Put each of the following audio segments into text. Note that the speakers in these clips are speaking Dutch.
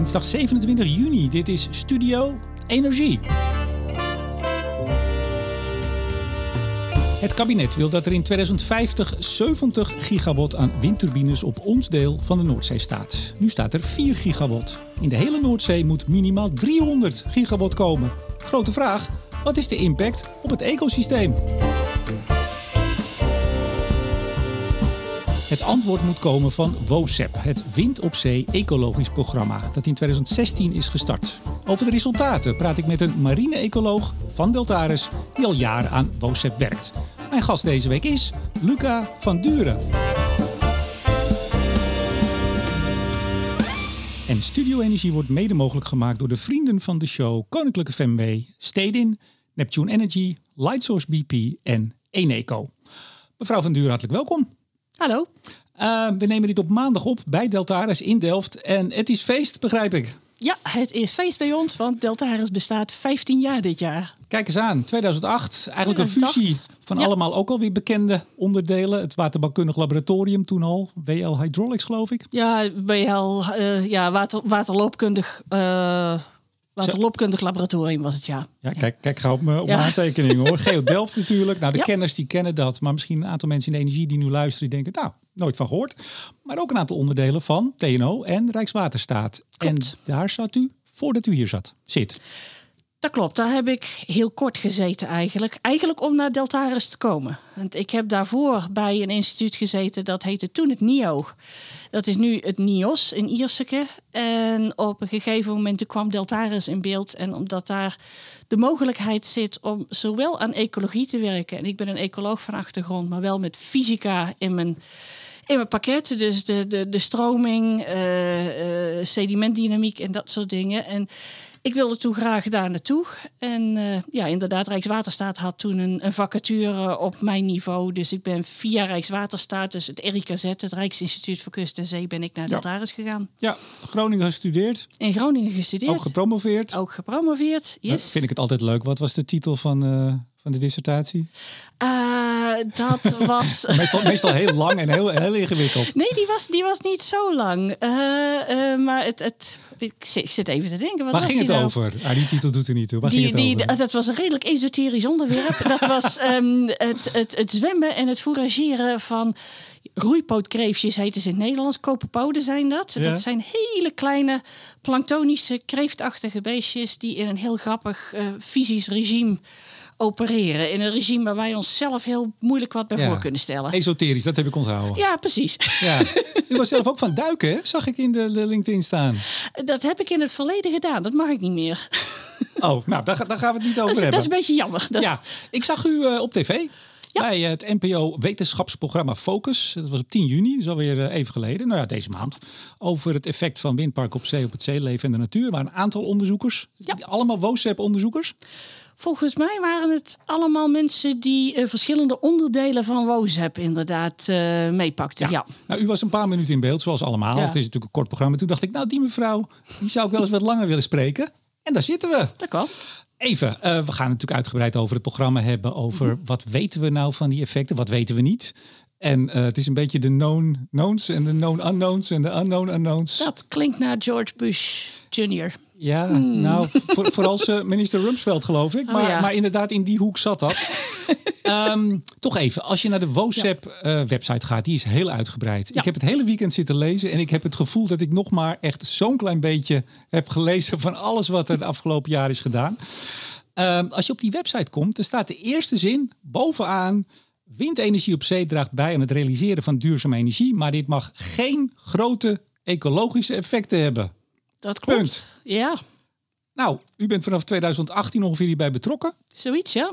Dinsdag 27 juni. Dit is Studio Energie. Het kabinet wil dat er in 2050 70 gigawatt aan windturbines op ons deel van de Noordzee staat. Nu staat er 4 gigawatt. In de hele Noordzee moet minimaal 300 gigawatt komen. Grote vraag: wat is de impact op het ecosysteem? Het antwoord moet komen van WOSEP, het Wind op Zee Ecologisch Programma, dat in 2016 is gestart. Over de resultaten praat ik met een marine-ecoloog van Deltares die al jaren aan WOSEP werkt. Mijn gast deze week is Luca van Duren. En Studio Energie wordt mede mogelijk gemaakt door de vrienden van de show Koninklijke FMW, Stedin, Neptune Energy, Lightsource BP en Eneco. Mevrouw van Duren, hartelijk welkom. Hallo. Uh, we nemen dit op maandag op bij Deltaris in Delft. En het is feest, begrijp ik. Ja, het is feest bij ons, want Deltaris bestaat 15 jaar dit jaar. Kijk eens aan, 2008. Eigenlijk een fusie van allemaal ook alweer bekende onderdelen. Het waterbouwkundig laboratorium toen al. WL Hydraulics, geloof ik. Ja, WL, uh, ja, water, waterloopkundig... Uh, Waterloopkundig laboratorium was het, ja. Ja, kijk, kijk ga op mijn aantekening hoor. Geo Delft natuurlijk. Nou, de kenners die kennen dat. Maar misschien een aantal mensen in de energie die nu luisteren, die denken, nou, nooit van gehoord. Maar ook een aantal onderdelen van TNO en Rijkswaterstaat. En daar zat u voordat u hier zat, zit. Dat klopt, daar heb ik heel kort gezeten eigenlijk. Eigenlijk om naar Deltaris te komen. Want ik heb daarvoor bij een instituut gezeten, dat heette toen het NIO. Dat is nu het NIOS in Ierseke. En op een gegeven moment kwam Deltaris in beeld. En omdat daar de mogelijkheid zit om zowel aan ecologie te werken... en ik ben een ecoloog van achtergrond, maar wel met fysica in mijn in mijn pakket. Dus de, de, de stroming, uh, uh, sedimentdynamiek en dat soort dingen. En ik wilde toen graag daar naartoe. En uh, ja, inderdaad, Rijkswaterstaat had toen een, een, vacature op mijn niveau. Dus ik ben via Rijkswaterstaat, dus het RIKZ, het Rijksinstituut voor Kust en Zee, ben ik naar ja. Deltaris gegaan. Ja, Groningen gestudeerd. In Groningen gestudeerd. Ook gepromoveerd. Ook gepromoveerd, yes. vind ik het altijd leuk. Wat was de titel van, uh, van de dissertatie? Uh, dat was. meestal, meestal heel lang en heel, heel ingewikkeld. Nee, die was, die was niet zo lang. Uh, uh, maar het, het, ik, zit even te denken. Wat Waar was ging het nou? over? Ah, die titel doet er niet toe. Waar die, ging het die, over? Dat was een redelijk esoterisch onderwerp. dat was um, het, het, het zwemmen en het fourageren van roeipootkreeftjes heten ze in het Nederlands. Koperpoden zijn dat. Ja. Dat zijn hele kleine planktonische kreeftachtige beestjes die in een heel grappig uh, fysisch regime opereren. In een regime waar wij onszelf heel moeilijk wat bij Ja. voor kunnen stellen. Esoterisch, dat heb ik onthouden. Ja, precies. Ja. U was zelf ook van duiken, hè? zag ik in de, LinkedIn staan. Dat heb ik in het verleden gedaan. Dat mag ik niet meer. Oh, nou, daar, daar gaan we het niet over Dat is, dat hebben. is een beetje jammer. Dat, Ja, ik zag u eh, op tv. Ja. Bij het NPO wetenschapsprogramma Focus. Dat was op 10 juni, dat is alweer eh, even geleden. Nou ja, deze maand. Over het effect van windparken op zee, op het zeeleven en de natuur. Maar een aantal onderzoekers. Ja. Allemaal WOSEP-onderzoekers. Volgens mij waren het allemaal mensen die eh, verschillende onderdelen van WOZEP inderdaad eh, meepakten. Ja. Nou, u was een paar minuten in beeld, zoals allemaal. Ja. Het is natuurlijk een kort programma. Toen dacht ik, nou, die mevrouw, die zou ik wel eens wat langer willen spreken. En daar zitten we. dat kan. Even, eh, we gaan natuurlijk uitgebreid over het programma hebben. Over wat weten we nou van die effecten, wat weten we niet. En eh, het is een beetje de known knowns en de known unknowns en de unknown unknowns. Dat klinkt naar George Bush Jr. Ja, nou, voor, vooral ze- minister Rumsfeld geloof ik. Oh, Maar, ja. maar inderdaad, in die hoek zat dat. Ehm, toch even, als je naar de WOSEP-website gaat, die is heel uitgebreid. Ja. Ik heb het hele weekend zitten lezen en ik heb het gevoel dat ik nog maar echt zo'n klein beetje heb gelezen van alles wat er de afgelopen jaar is gedaan. Ehm, als je op die website komt, dan staat de eerste zin bovenaan. Windenergie op zee draagt bij aan het realiseren van duurzame energie, maar dit mag geen grote ecologische effecten hebben. Dat klopt. Punt. Ja, Nou, u bent vanaf 2018 ongeveer hierbij betrokken. zoiets ja.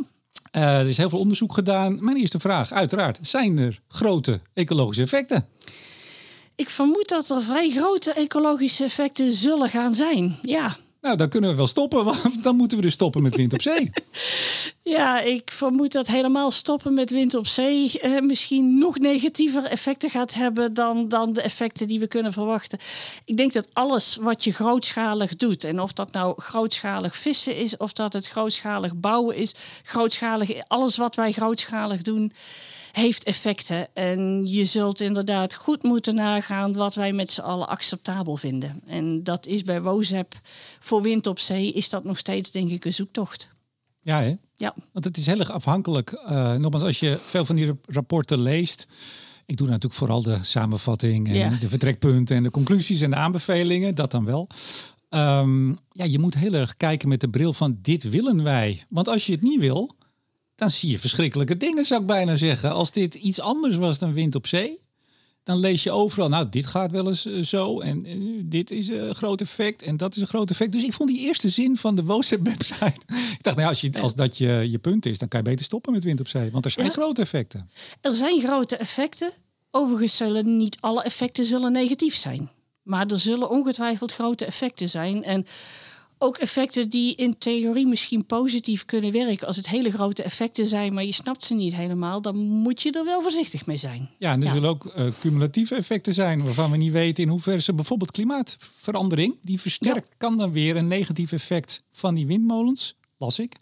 Eh, er is heel veel onderzoek gedaan. Mijn eerste vraag, uiteraard, zijn er grote ecologische effecten? Ik vermoed dat er vrij grote ecologische effecten zullen gaan zijn. Ja. Nou, dan kunnen we wel stoppen, want dan moeten we dus stoppen met wind op zee. Ja, ik vermoed dat helemaal stoppen met wind op zee eh, misschien nog negatiever effecten gaat hebben dan, dan de effecten die we kunnen verwachten. Ik denk dat alles wat je grootschalig doet, en of dat nou grootschalig vissen is, of dat het grootschalig bouwen is, grootschalig, alles wat wij grootschalig doen, heeft effecten. En je zult inderdaad goed moeten nagaan wat wij met z'n allen acceptabel vinden. En dat is bij WOZEP voor wind op zee is dat nog steeds denk ik een zoektocht. Ja, hè? Ja. Want het is heel erg afhankelijk. Uh, nogmaals, als je veel van die rapporten leest. Ik doe natuurlijk vooral de samenvatting en Ja. de vertrekpunten en de conclusies en de aanbevelingen. Dat dan wel. Ehm, ja, je moet heel erg kijken met de bril van dit willen wij. Want als je het niet wil, dan zie je verschrikkelijke dingen, zou ik bijna zeggen. Als dit iets anders was dan wind op zee, dan lees je overal, nou, dit gaat wel eens eh, zo en eh, dit is een groot effect en dat is een groot effect. Dus ik vond die eerste zin van de WOZEP-website, ik dacht, nou, als, je, als dat je, je punt is, dan kan je beter stoppen met wind op zee, want er zijn Ja. grote effecten. Er zijn grote effecten. Overigens zullen niet alle effecten zullen negatief zijn. Maar er zullen ongetwijfeld grote effecten zijn. En ook effecten die in theorie misschien positief kunnen werken. Als het hele grote effecten zijn, maar je snapt ze niet helemaal, dan moet je er wel voorzichtig mee zijn. Ja, en er Ja. zullen ook eh, cumulatieve effecten zijn waarvan we niet weten in hoeverre ze bijvoorbeeld klimaatverandering, die versterkt, kan dan weer een negatief effect van die windmolens, las ik,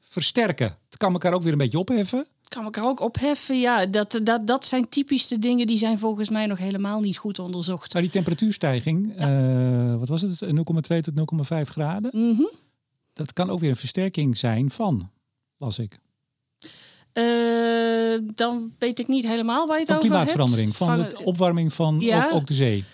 versterken. Het kan elkaar ook weer een beetje opheffen. Kan elkaar ook opheffen. Ja, dat, dat, dat zijn typisch de dingen die zijn volgens mij nog helemaal niet goed onderzocht. Maar die temperatuurstijging, eh, wat was het, 0,2 tot 0,5 graden, Mhm. dat kan ook weer een versterking zijn van, las ik. Eh, dan weet ik niet helemaal waar je het Van over hebt. klimaatverandering, van, de opwarming van Ja. ook, ook de zee.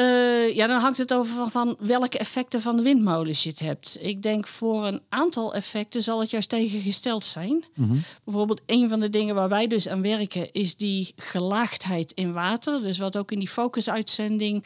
Eh, ja, dan hangt het over van, van welke effecten van de windmolens je het hebt. Ik denk voor een aantal effecten zal het juist tegengesteld zijn. Mhm. Bijvoorbeeld een van de dingen waar wij dus aan werken is die gelaagdheid in water. Dus wat ook in die focusuitzending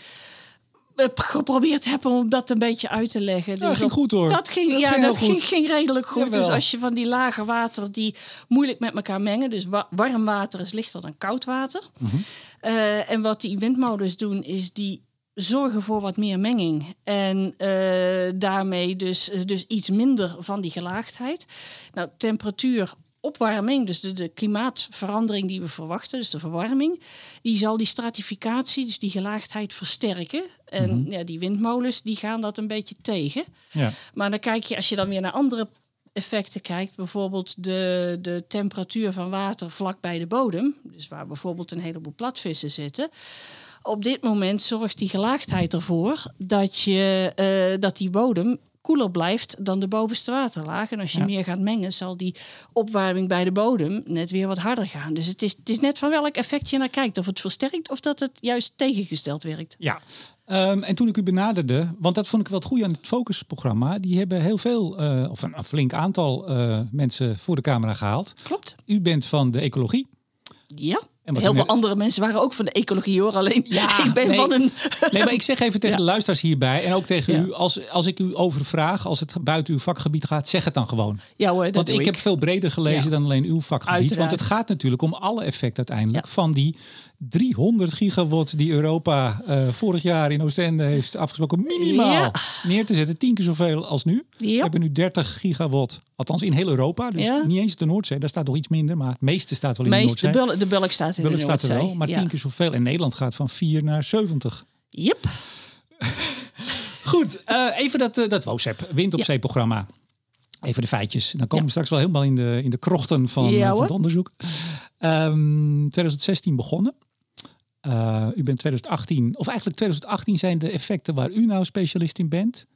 eh, geprobeerd hebben om dat een beetje uit te leggen. Ja, Dus dat ging op- goed hoor. Dat ging, Dat ja, ging dat ging, redelijk goed. Jawel. Dus als je van die lage water die moeilijk met elkaar mengen, dus wa- warm water is lichter dan koud water. Mhm. Eh, en wat die windmolens doen, is die zorgen voor wat meer menging. En eh, daarmee dus, eh, dus iets minder van die gelaagdheid. Nou, temperatuur. Opwarming, dus de, de klimaatverandering die we verwachten, dus de verwarming, die zal die stratificatie, dus die gelaagdheid versterken. En ja, die windmolens die gaan dat een beetje tegen. Ja. Maar dan kijk je, als je dan weer naar andere effecten kijkt, bijvoorbeeld de, de temperatuur van water vlak bij de bodem, dus waar bijvoorbeeld een heleboel platvissen zitten. Op dit moment zorgt die gelaagdheid ervoor dat, je, eh, dat die bodem koeler blijft dan de bovenste waterlaag. En als je Ja. meer gaat mengen, zal die opwarming bij de bodem net weer wat harder gaan. Dus het is, het is net van welk effect je naar kijkt. Of het versterkt of dat het juist tegengesteld werkt. Ja. Ehm, en toen ik u benaderde, want dat vond ik wel het goede aan het Focus-programma, die hebben heel veel, eh, of een, een flink aantal eh, mensen voor de camera gehaald. Klopt. U bent van de ecologie. Ja. En Heel veel andere mensen waren ook van de ecologie hoor. Alleen Ja, ik ben nee. van een... Nee, maar ik zeg even tegen Ja. de luisteraars hierbij en ook tegen Ja. u, als, als ik u overvraag, als het buiten uw vakgebied gaat, zeg het dan gewoon. Ja hoor, dat Want ik, heb veel breder gelezen dan alleen uw vakgebied. Uiteraard. Want het gaat natuurlijk om alle effecten uiteindelijk van die 300 gigawatt die Europa eh, vorig jaar in Oostende heeft afgesproken minimaal Ja. neer te zetten. Tien keer zoveel als nu. We hebben nu 30 gigawatt, althans in heel Europa. Dus Ja. niet eens de Noordzee, daar staat nog iets minder. Maar het meeste staat wel in Meest, de de, Noordzee. de bulk staat in Bulk de staat er Noordzee. wel, maar tien keer zoveel. En Nederland gaat van 4 naar 70. Yep. Goed, eh, even dat, eh, dat WOSEP, Wind op Ja. Zee programma. Even de feitjes. Dan komen Ja. we straks wel helemaal in de, in de krochten van, Ja, van het onderzoek. Ehm 2016 begonnen. Eh, u bent 2018, of eigenlijk 2018 zijn de effecten waar u nou specialist in bent.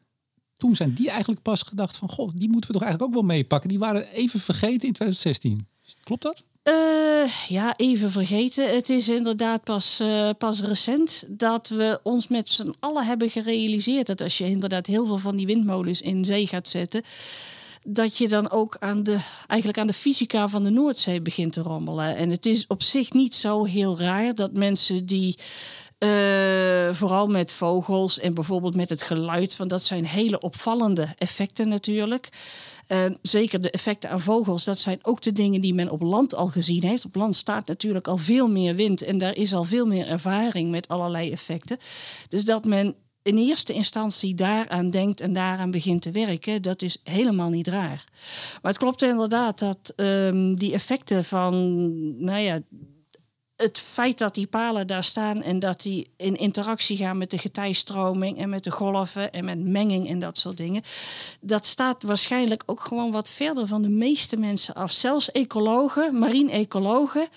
Toen zijn die eigenlijk pas gedacht van, goh, die moeten we toch eigenlijk ook wel meepakken. Die waren even vergeten in 2016. Klopt dat? Eh, ja, even vergeten. Het is inderdaad pas, eh, pas recent dat we ons met z'n allen hebben gerealiseerd dat als je inderdaad heel veel van die windmolens in zee gaat zetten, dat je dan ook aan de, eigenlijk aan de fysica van de Noordzee begint te rommelen. En het is op zich niet zo heel raar dat mensen die eh, vooral met vogels en bijvoorbeeld met het geluid, want dat zijn hele opvallende effecten natuurlijk. Eh, zeker de effecten aan vogels, dat zijn ook de dingen die men op land al gezien heeft. Op land staat natuurlijk al veel meer wind en daar is al veel meer ervaring met allerlei effecten. Dus dat men in eerste instantie daaraan denkt en daaraan begint te werken, dat is helemaal niet raar. Maar het klopt inderdaad dat ehm, die effecten van, nou ja, het feit dat die palen daar staan en dat die in interactie gaan met de getijstroming en met de golven en met menging en dat soort dingen, dat staat waarschijnlijk ook gewoon wat verder van de meeste mensen af. Zelfs ecologen, marine-ecologen,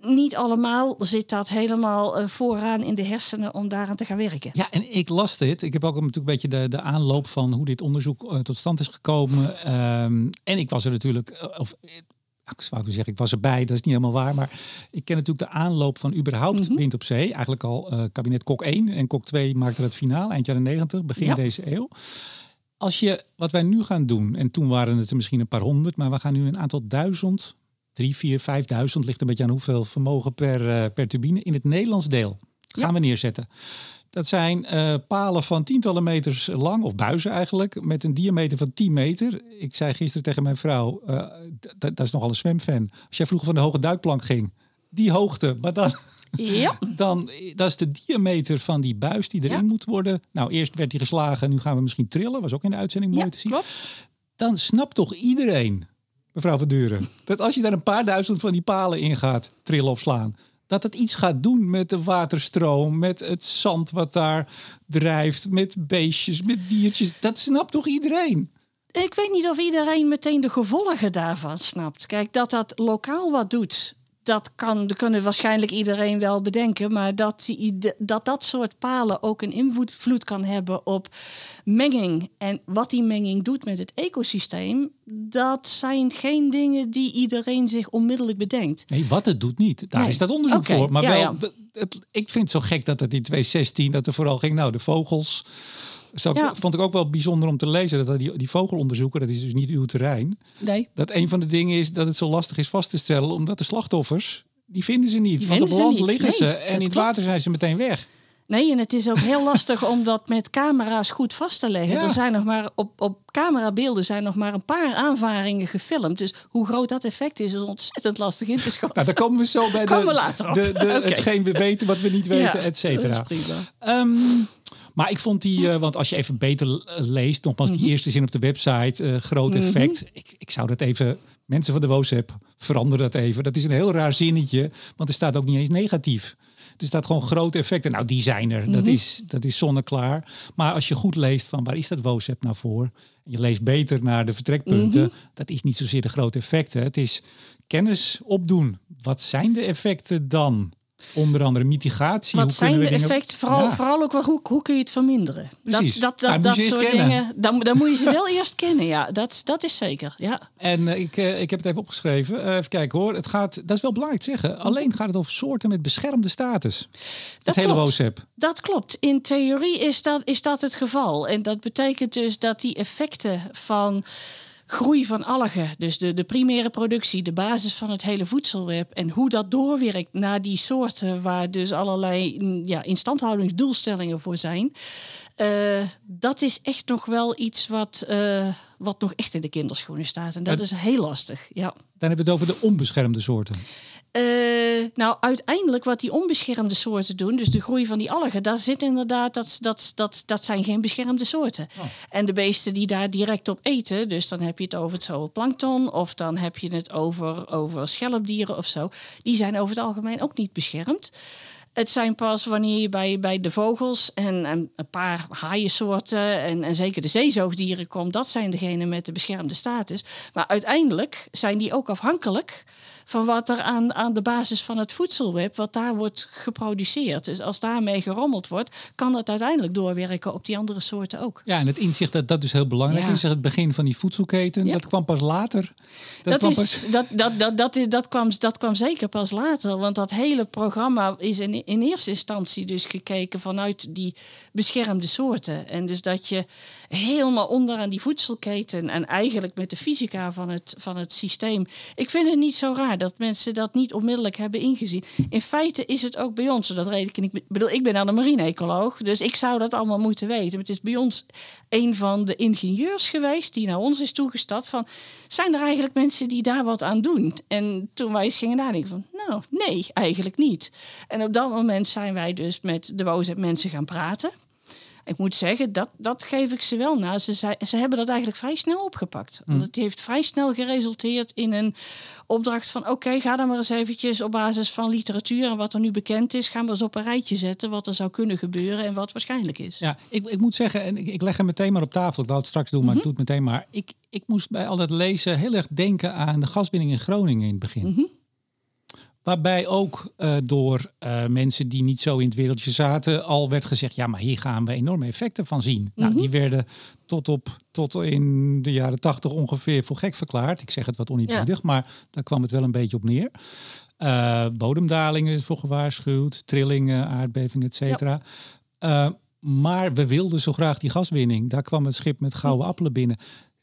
niet allemaal zit dat helemaal uh, vooraan in de hersenen om daaraan te gaan werken. Ja, en ik las dit. Ik heb ook natuurlijk een beetje de, de aanloop van hoe dit onderzoek uh, tot stand is gekomen. Um, en ik was er natuurlijk, of ik zou zeggen, ik was erbij, dat is niet helemaal waar. Maar ik ken natuurlijk de aanloop van überhaupt mm -hmm. Wind op Zee. Eigenlijk al uh, kabinet Kok 1 en Kok 2 maakte het finaal eind jaren 90, begin ja. deze eeuw. Als je, wat wij nu gaan doen, en toen waren het er misschien een paar honderd, maar we gaan nu een aantal duizend, drie, vier, vijfduizend, ligt een beetje aan hoeveel vermogen per, uh, per turbine, in het Nederlands deel gaan ja. we neerzetten. Dat zijn uh, palen van tientallen meters lang, of buizen eigenlijk, met een diameter van 10 meter. Ik zei gisteren tegen mijn vrouw, uh, dat is nogal een zwemfan. Als jij vroeger van de hoge duikplank ging, die hoogte, maar dan, ja. dan dat is de diameter van die buis die erin ja. moet worden. Nou, eerst werd die geslagen, nu gaan we misschien trillen, was ook in de uitzending mooi ja, te zien. Klopt. Dan snapt toch iedereen, mevrouw Van Duren, dat als je daar een paar duizend van die palen in gaat trillen of slaan, dat het iets gaat doen met de waterstroom, met het zand wat daar drijft, met beestjes, met diertjes. Dat snapt toch iedereen? Ik weet niet of iedereen meteen de gevolgen daarvan snapt. Kijk, dat dat lokaal wat doet, dat kan, dat kunnen waarschijnlijk iedereen wel bedenken. Maar dat, die, dat dat soort palen ook een invloed kan hebben op menging. En wat die menging doet met het ecosysteem, dat zijn geen dingen die iedereen zich onmiddellijk bedenkt. Nee, wat het doet niet. Daar Nee. is dat onderzoek voor. Maar ja, wel, ja. het- ik vind het zo gek dat het in 2016, dat er vooral ging, nou, de vogels. Zo, Ja. Vond ik ook wel bijzonder om te lezen dat die, die vogelonderzoeken, dat is dus niet uw terrein. Nee. Dat een van de dingen is dat het zo lastig is vast te stellen, omdat de slachtoffers, die vinden ze niet. Die Want op land niet. liggen Nee, ze dat en in het klopt. water zijn ze meteen weg. Nee, en het is ook heel lastig om dat met camera's goed vast te leggen. Ja. Er zijn nog maar op, op camerabeelden zijn nog maar een paar aanvaringen gefilmd. Dus hoe groot dat effect is, is ontzettend lastig in te schatten. Nou, daar komen we zo bij de, we later op. de, de, Oké. hetgeen we weten, wat we niet weten, Ja, et cetera. dat. Ehm, maar ik vond die, eh, want als je even beter eh, leest, nogmaals Mhm. die eerste zin op de website, eh, groot effect. Ik, ik zou dat even, mensen van de WOZEP, verander dat even. Dat is een heel raar zinnetje, want er staat ook niet eens negatief. Er staat gewoon grote effecten. Nou, die zijn er. Mhm. Dat, is, dat is zonneklaar. Maar als je goed leest van waar is dat WOZEP nou voor? Je leest beter naar de vertrekpunten. Mhm. Dat is niet zozeer de grote effecten. Het is kennis opdoen. Wat zijn de effecten dan? Onder andere mitigatie. Wat Hoe zijn de dingen- effecten? Vooral, Ja. vooral ook wel, hoe, hoe kun je het verminderen? Precies. Dat, dat, Nou, dat, soort kennen. dingen, dan, dan moet je ze wel eerst kennen. Ja, dat, dat is zeker. Ja. En eh, ik, eh, ik heb het even opgeschreven. Eh, even kijken hoor. Het gaat, dat is wel belangrijk te zeggen. Alleen gaat het over soorten met beschermde status. Dat, hele. WOZEP. Dat klopt. In theorie is dat, is dat het geval. En dat betekent dus dat die effecten van groei van algen, dus de, de primaire productie, de basis van het hele voedselweb en hoe dat doorwerkt naar die soorten waar dus allerlei mm, ja, instandhoudingsdoelstellingen voor zijn. eh, dat is echt nog wel iets wat, eh, wat nog echt in de kinderschoenen staat. En dat is heel lastig. Ja. Dan hebben we het over de onbeschermde soorten. Eh, nou, uiteindelijk wat die onbeschermde soorten doen, dus de groei van die algen, daar zit inderdaad, dat, dat, dat, dat zijn geen beschermde soorten. En de beesten die daar direct op eten, dus dan heb je het over het zooplankton of dan heb je het over, over schelpdieren of zo, die zijn over het algemeen ook niet beschermd. Het zijn pas wanneer je bij, bij de vogels en, en een paar haaiensoorten en, en zeker de zeezoogdieren komt, dat zijn degenen met de beschermde status. Maar uiteindelijk zijn die ook afhankelijk van wat er aan, aan de basis van het voedselweb, wat daar wordt geproduceerd. Dus als daarmee gerommeld wordt, kan dat uiteindelijk doorwerken op die andere soorten ook. Ja, en het inzicht dat dat dus heel belangrijk Ja. is. Het begin van die voedselketen. Ja. Dat kwam pas later. Dat, kwam is, pas- dat, dat, dat, dat, is- dat, kwam, dat kwam zeker pas later. Want dat hele programma is in, in eerste instantie dus gekeken vanuit die beschermde soorten. En dus dat je helemaal onderaan die voedselketen en eigenlijk met de fysica van het, van het systeem. Ik vind het niet zo raar dat mensen dat niet onmiddellijk hebben ingezien. In feite is het ook bij ons. Dat reken ik. Bedoel, ik ben dan een marine-ecoloog, dus ik zou dat allemaal moeten weten. Maar het is bij ons een van de ingenieurs geweest die naar ons is toegestapt van zijn er eigenlijk mensen die daar wat aan doen? En toen wij eens gingen nadenken van, nou, nee, eigenlijk niet. En op dat moment zijn wij dus met de WOZEP mensen gaan praten. Ik moet zeggen, dat, dat geef ik ze wel na. Ze, zei, ze hebben dat eigenlijk vrij snel opgepakt. Want het heeft vrij snel geresulteerd in een opdracht van... oké, ga dan maar eens eventjes op basis van literatuur... en wat er nu bekend is, gaan we eens op een rijtje zetten... wat er zou kunnen gebeuren en wat waarschijnlijk is. Ja, ik, ik moet zeggen, en ik, ik leg hem meteen maar op tafel. Ik wou het straks doen, maar ik doe het meteen maar. Ik, ik moest bij al dat lezen heel erg denken aan de gaswinning in Groningen in het begin. Waarbij ook uh, door uh, mensen die niet zo in het wereldje zaten, al werd gezegd: ja, maar hier gaan we enorme effecten van zien. Mm -hmm. Nou, die werden tot, op, tot in de jaren tachtig ongeveer voor gek verklaard. Ik zeg het wat oneerbiedig, ja. maar daar kwam het wel een beetje op neer. Uh, bodemdalingen is voor gewaarschuwd, trillingen, aardbevingen, et cetera. Ja. maar we wilden zo graag die gaswinning. Daar kwam het schip met gouden appelen binnen.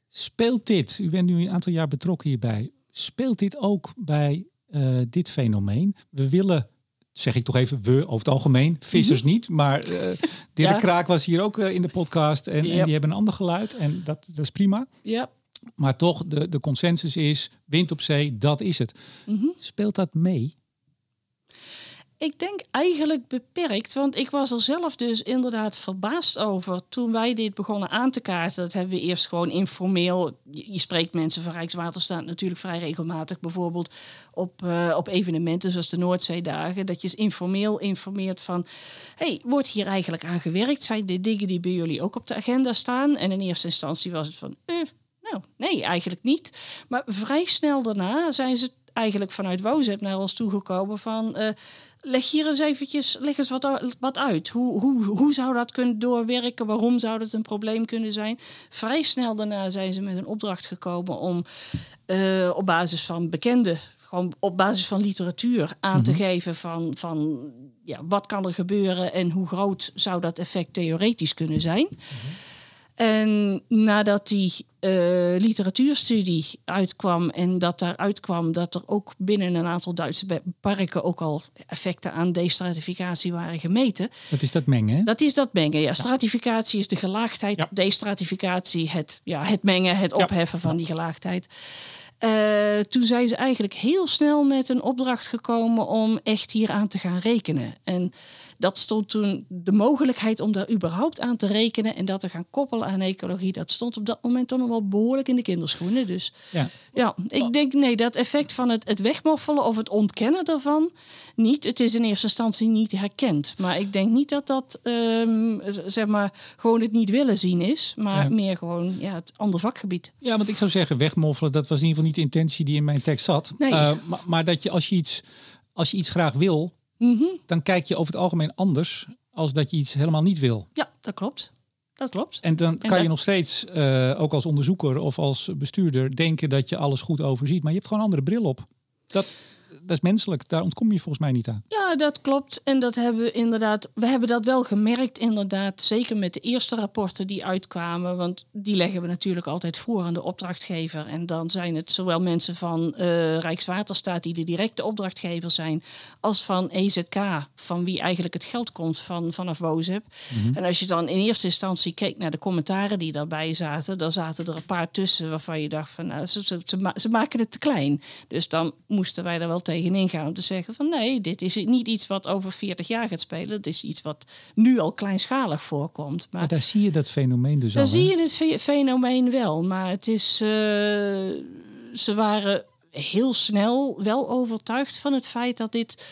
Speelt dit, u bent nu een aantal jaar betrokken hierbij, speelt dit ook bij uh, dit fenomeen? We willen, zeg ik toch even, we over het algemeen, vissers mm -hmm. niet, maar uh, Dirk ja. Kraak was hier ook uh, in de podcast en, yep. en, die hebben een ander geluid en dat, dat is prima. Ja. Maar toch, de, de consensus is, wind op zee, dat is het. Mm -hmm. Speelt dat mee? Ik denk eigenlijk beperkt, want ik was er zelf dus inderdaad verbaasd over toen wij dit begonnen aan te kaarten. Dat hebben we eerst gewoon informeel. Je spreekt mensen van Rijkswaterstaat natuurlijk vrij regelmatig, bijvoorbeeld op, uh, op evenementen zoals de Noordzeedagen. Dat je informeel informeert van: hey, wordt hier eigenlijk aan gewerkt? Zijn dit dingen die bij jullie ook op de agenda staan? En in eerste instantie was het van: eh, nou, nee, eigenlijk niet. Maar vrij snel daarna zijn ze eigenlijk vanuit WOZEP naar ons toegekomen van... Uh, leg hier eens eventjes leg eens wat, wat uit. Hoe, hoe, hoe zou dat kunnen doorwerken? Waarom zou dat een probleem kunnen zijn? Vrij snel daarna zijn ze met een opdracht gekomen om uh, op basis van bekende, gewoon op basis van literatuur aan mm -hmm. te geven van, van ja, wat kan er gebeuren en hoe groot zou dat effect theoretisch kunnen zijn. Mm -hmm. En nadat die uh, literatuurstudie uitkwam en dat daaruit kwam dat er ook binnen een aantal Duitse parken ook al effecten aan destratificatie waren gemeten. Dat is dat mengen? Dat is dat mengen, ja. Stratificatie is de gelaagdheid, ja. destratificatie het, ja, het mengen, het opheffen ja. van die gelaagdheid. Uh, toen zijn ze eigenlijk heel snel met een opdracht gekomen om echt hier aan te gaan rekenen. En dat stond toen de mogelijkheid om daar überhaupt aan te rekenen en dat te gaan koppelen aan ecologie. Dat stond op dat moment toch nog wel behoorlijk in de kinderschoenen. Dus ja, ja ik denk nee, dat effect van het, het wegmoffelen of het ontkennen daarvan niet. Het is in eerste instantie niet herkend. Maar ik denk niet dat dat um, zeg maar gewoon het niet willen zien is, maar ja. meer gewoon ja, het andere vakgebied. Ja, want ik zou zeggen, wegmoffelen, dat was in ieder geval niet de intentie die in mijn tekst zat. Nee. Uh, maar, maar dat je als je iets, als je iets graag wil, Mm -hmm. dan kijk je over het algemeen anders als dat je iets helemaal niet wil. Ja, dat klopt. Dat klopt. En dan kan en je nog steeds, uh, ook als onderzoeker of als bestuurder, denken dat je alles goed overziet. Maar je hebt gewoon een andere bril op. Dat, dat is menselijk. Daar ontkom je volgens mij niet aan. Ja, dat klopt. En dat hebben we inderdaad. We hebben dat wel gemerkt, inderdaad. Zeker met de eerste rapporten die uitkwamen. Want die leggen we natuurlijk altijd voor aan de opdrachtgever. En dan zijn het zowel mensen van uh, Rijkswaterstaat, die de directe opdrachtgever zijn, als van EZK, van wie eigenlijk het geld komt van, vanaf WOZEP. Mm -hmm. En als je dan in eerste instantie keek naar de commentaren die daarbij zaten, dan zaten er een paar tussen waarvan je dacht van nou, ze, ze, ze, ze maken het te klein. Dus dan moesten wij er wel tegenin gaan om te zeggen van nee, dit is niet iets wat over 40 jaar gaat spelen. Het is iets wat nu al kleinschalig voorkomt. Maar, maar daar zie je dat fenomeen dus daar al. Daar zie je het fenomeen wel, maar het is, uh, ze waren heel snel wel overtuigd van het feit dat dit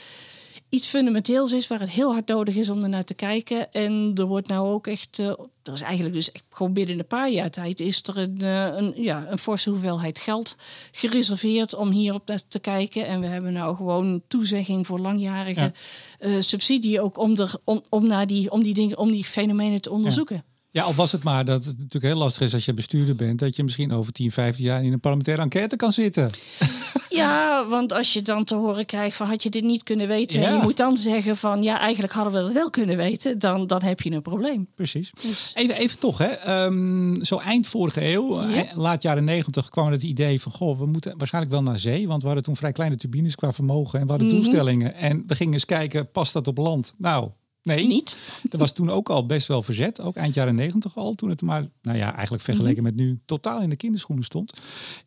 iets fundamenteels is waar het heel hard nodig is om er naar te kijken. En er wordt nou ook echt, uh, er is eigenlijk dus gewoon binnen een paar jaar tijd is er een, uh, een, ja, een forse hoeveelheid geld gereserveerd om hierop te kijken. En we hebben nou gewoon toezegging voor langjarige ja. uh, subsidie ook om, er, om, om, naar die, om, die dingen, om die fenomenen te onderzoeken. Ja. Ja, al was het maar dat het natuurlijk heel lastig is als je bestuurder bent, dat je misschien over 10, 15 jaar in een parlementaire enquête kan zitten. Ja, want als je dan te horen krijgt van had je dit niet kunnen weten, ja. en je moet dan zeggen van ja, eigenlijk hadden we dat wel kunnen weten, dan, dan heb je een probleem. Precies. Dus. Even, even toch, hè? Um, zo eind vorige eeuw, ja. laat jaren 90, kwam het idee van goh, we moeten waarschijnlijk wel naar zee, want we hadden toen vrij kleine turbines qua vermogen en we hadden mm -hmm. doelstellingen. En we gingen eens kijken, past dat op land? Nou, Nee, niet. Er was toen ook al best wel verzet, ook eind jaren negentig al, toen het maar, nou ja, eigenlijk vergeleken mm -hmm. met nu, totaal in de kinderschoenen stond.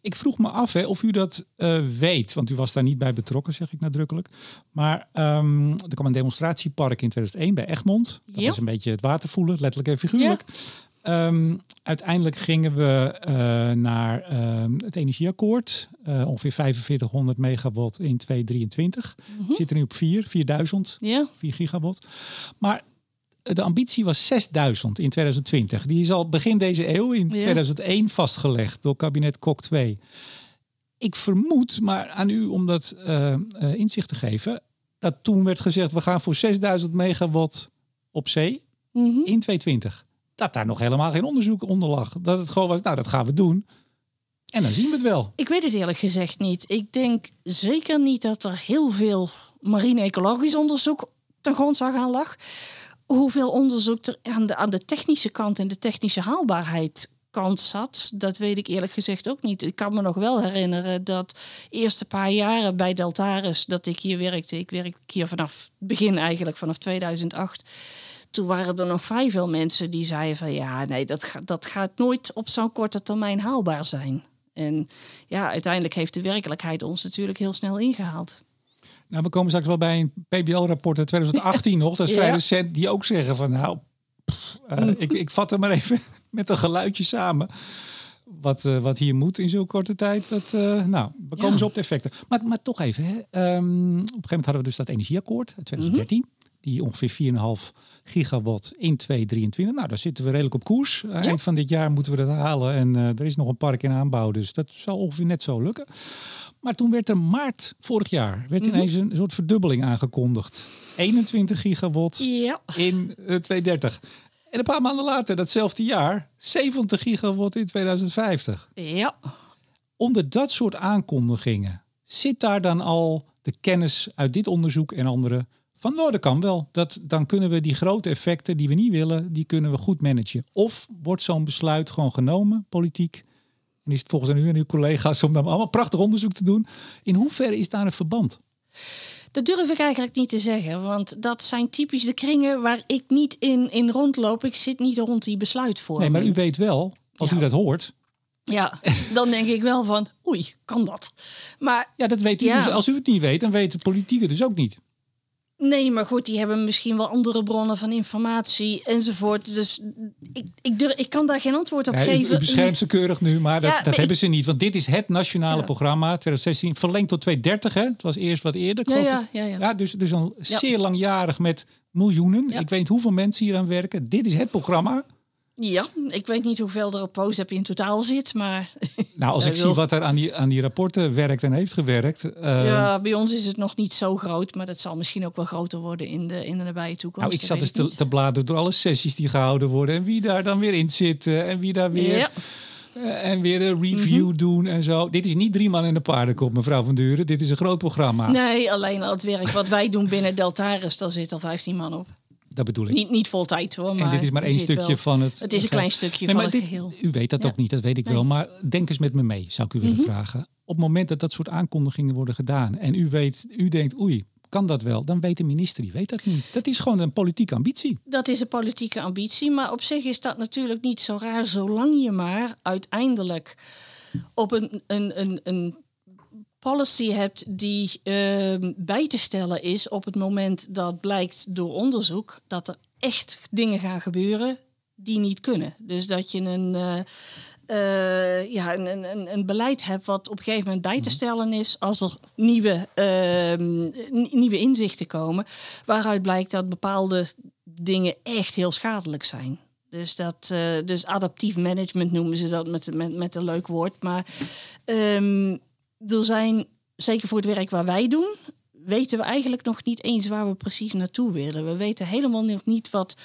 Ik vroeg me af hè, of u dat uh, weet, want u was daar niet bij betrokken, zeg ik nadrukkelijk. Maar um, er kwam een demonstratiepark in 2001 bij Egmond. Dat was een beetje het water voelen, letterlijk en figuurlijk. Um, uiteindelijk gingen we uh, naar uh, het energieakkoord. Uh, ongeveer 4500 megawatt in 2023. Mm -hmm. Zit er nu op 4, 4000, yeah. 4 gigawatt. Maar de ambitie was 6000 in 2020. Die is al begin deze eeuw in yeah. 2001 vastgelegd door kabinet Kok 2. ik vermoed, maar aan u om dat uh, inzicht te geven, dat toen werd gezegd we gaan voor 6000 megawatt op zee Mhm. in 2020. Dat daar nog helemaal geen onderzoek onder lag. Dat het gewoon was, nou dat gaan we doen. En dan zien we het wel. Ik weet het eerlijk gezegd niet. Ik denk zeker niet dat er heel veel marine-ecologisch onderzoek ten grondslag aan lag. Hoeveel onderzoek er aan de, aan de technische kant en de technische haalbaarheid kant zat, dat weet ik eerlijk gezegd ook niet. Ik kan me nog wel herinneren dat eerste paar jaren bij Deltaris dat ik hier werkte. Ik werk hier vanaf begin eigenlijk, vanaf 2008 toen waren er nog vrij veel mensen die zeiden van ja, nee, dat, gaat dat gaat nooit op zo'n korte termijn haalbaar zijn. En ja, uiteindelijk heeft de werkelijkheid ons natuurlijk heel snel ingehaald. Nou, we komen straks wel bij een PBL-rapport uit 2018 nog. Dat is vrij Ja. recent. Die ook zeggen van nou, pff, eh, ik, ik vat er maar even met een geluidje samen. Wat, eh, wat hier moet in zo'n korte tijd. Dat, eh, nou, we komen Ja. zo op de effecten. Maar, maar toch even. Hè. Ehm, op een gegeven moment hadden we dus dat energieakkoord uit 2013. Die ongeveer 4,5 gigawatt in 2023. Nou, daar zitten we redelijk op koers. Eind van dit jaar moeten we dat halen. En eh, er is nog een park in aanbouw. Dus dat zal ongeveer net zo lukken. Maar toen werd er maart vorig jaar werd ineens een soort verdubbeling aangekondigd. 21 gigawatt Ja. in eh, 2030. En een paar maanden later, datzelfde jaar, 70 gigawatt in 2050. Ja. Onder dat soort aankondigingen zit daar dan al de kennis uit dit onderzoek en andere van dat kan wel. Dat, dan kunnen we die grote effecten die we niet willen, die kunnen we goed managen. Of wordt zo'n besluit gewoon genomen, politiek, en is het volgens u en uw collega's om dan allemaal prachtig onderzoek te doen. In hoeverre is daar een verband? Dat durf ik eigenlijk niet te zeggen, want dat zijn typisch de kringen waar ik niet in, in rondloop. Ik zit niet rond die besluitvorming. Nee, maar u weet wel, als Ja. u dat hoort, Ja, dan denk ik wel van, oei, kan dat? Maar ja, dat weet u. Ja. Dus als u het niet weet, dan weet de politiek het dus ook niet. Nee, maar goed, die hebben misschien wel andere bronnen van informatie enzovoort. Dus ik, ik, durf, ik kan daar geen antwoord op Ja, geven. u beschermt ze keurig nu, maar dat, Ja, dat maar hebben ik- ze niet. Want dit is het nationale Ja. programma 2016, verlengd tot 2030. Hè? Het was eerst wat eerder. Ja, ja, ja, ja. dus, dus een zeer langjarig met miljoenen. Ik weet niet hoeveel mensen hier aan werken. Dit is het programma. Ja, ik weet niet hoeveel er op POSEP in totaal zit, maar Nou, als ik wil- zie wat er aan die, aan die rapporten werkt en heeft gewerkt. eh, ja, bij ons is het nog niet zo groot. Maar dat zal misschien ook wel groter worden in de, in de nabije toekomst. nou, ik zat dus te, te bladeren door alle sessies die gehouden worden. En wie daar dan weer in zit. eh, en wie daar weer... Ja, eh, en weer een review Mhm. doen en zo. Dit is niet drie man in de paardenkop, mevrouw Van Duren. Dit is een groot programma. nee, alleen al het werk wat wij doen binnen Deltaris, daar zit al 15 man op. Dat bedoel ik. Niet, niet vol tijd hoor, maar en dit is maar één stukje wel- van het. Het is een klein stukje Nee, van het dit- geheel. U weet dat Ja. ook niet, dat weet ik Nee. wel. Maar denk eens met me mee, zou ik u willen Mhm. vragen. Op het moment dat dat soort aankondigingen worden gedaan en u weet, u denkt, oei, kan dat wel? Dan weet de minister, die weet dat niet. Dat is gewoon een politieke ambitie. Dat is een politieke ambitie, maar op zich is dat natuurlijk niet zo raar, zolang je maar uiteindelijk op een, een, een, een policy hebt die ehm, bij te stellen is op het moment dat blijkt door onderzoek dat er echt dingen gaan gebeuren die niet kunnen. Dus dat je een, eh, eh, ja, een, een- een, beleid hebt wat op een gegeven moment bij te stellen is als er nieuwe, ehm, nieuwe inzichten komen, waaruit blijkt dat bepaalde dingen echt heel schadelijk zijn. Dus, dat, eh, dus adaptief management noemen ze dat met, met, met een leuk woord. Maar ehm, er zijn, zeker voor het werk waar wij doen, weten we eigenlijk nog niet eens waar we precies naartoe willen. We weten helemaal nog niet wat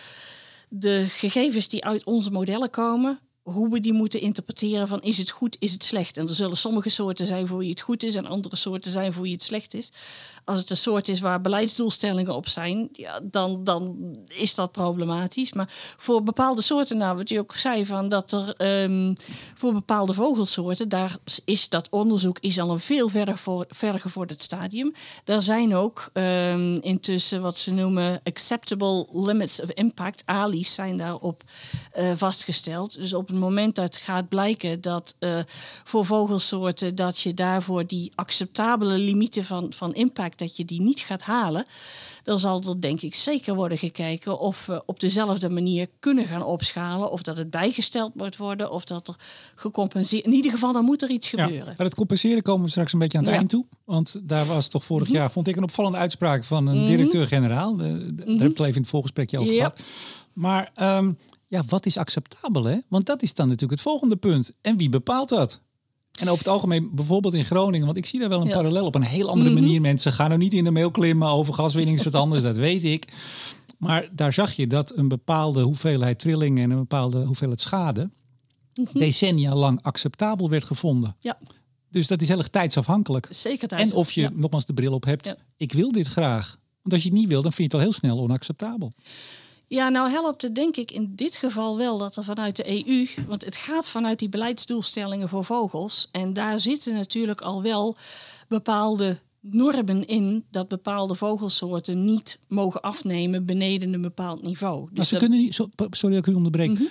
de gegevens die uit onze modellen komen, hoe we die moeten interpreteren van is het goed, is het slecht. En er zullen sommige soorten zijn voor wie het goed is en andere soorten zijn voor wie het slecht is. Als het een soort is waar beleidsdoelstellingen op zijn, ja, dan, dan is dat problematisch. Maar voor bepaalde soorten, nou wat je ook zei, van dat er ehm, voor bepaalde vogelsoorten, daar is dat onderzoek is al een veel verder, voor, verder gevorderd stadium. Daar zijn ook ehm, intussen wat ze noemen acceptable limits of impact, ALI's, zijn daarop eh, vastgesteld. Dus op het moment dat gaat blijken dat eh, voor vogelsoorten dat je daarvoor die acceptabele limieten van, van impact, dat je die niet gaat halen, dan zal er denk ik zeker worden gekeken of we op dezelfde manier kunnen gaan opschalen, of dat het bijgesteld moet worden, of dat er gecompenseerd. In ieder geval, dan moet er iets Ja. gebeuren. Maar het compenseren komen we straks een beetje aan het Ja. eind toe. Want daar was toch vorig Mhm. jaar, vond ik een opvallende uitspraak van een directeur-generaal. De- de- Daar heb ik het al even in het voorgesprekje over Mhm. Ja. gehad. Maar ehm, ja, wat is acceptabel hè? Want dat is dan natuurlijk het volgende punt. En wie bepaalt dat? En over het algemeen, bijvoorbeeld in Groningen, want ik zie daar wel een parallel op een heel andere manier. Mensen gaan er niet in de mail klimmen over gaswinning is wat anders, dat weet ik. Maar daar zag je dat een bepaalde hoeveelheid trillingen en een bepaalde hoeveelheid schade decennia lang acceptabel werd gevonden. Ja. Dus dat is heel erg tijdsafhankelijk. Zeker En of je nogmaals de bril op hebt, ik wil dit graag. Want als je het niet wil, dan vind je het al heel snel onacceptabel. Ja, nou helpt het denk ik in dit geval wel dat er vanuit de EU, want het gaat vanuit die beleidsdoelstellingen voor vogels. En daar zitten natuurlijk al wel bepaalde normen in dat bepaalde vogelsoorten niet mogen afnemen beneden een bepaald niveau. Dus maar ze kunnen niet, sorry dat ik u onderbreek. Mhm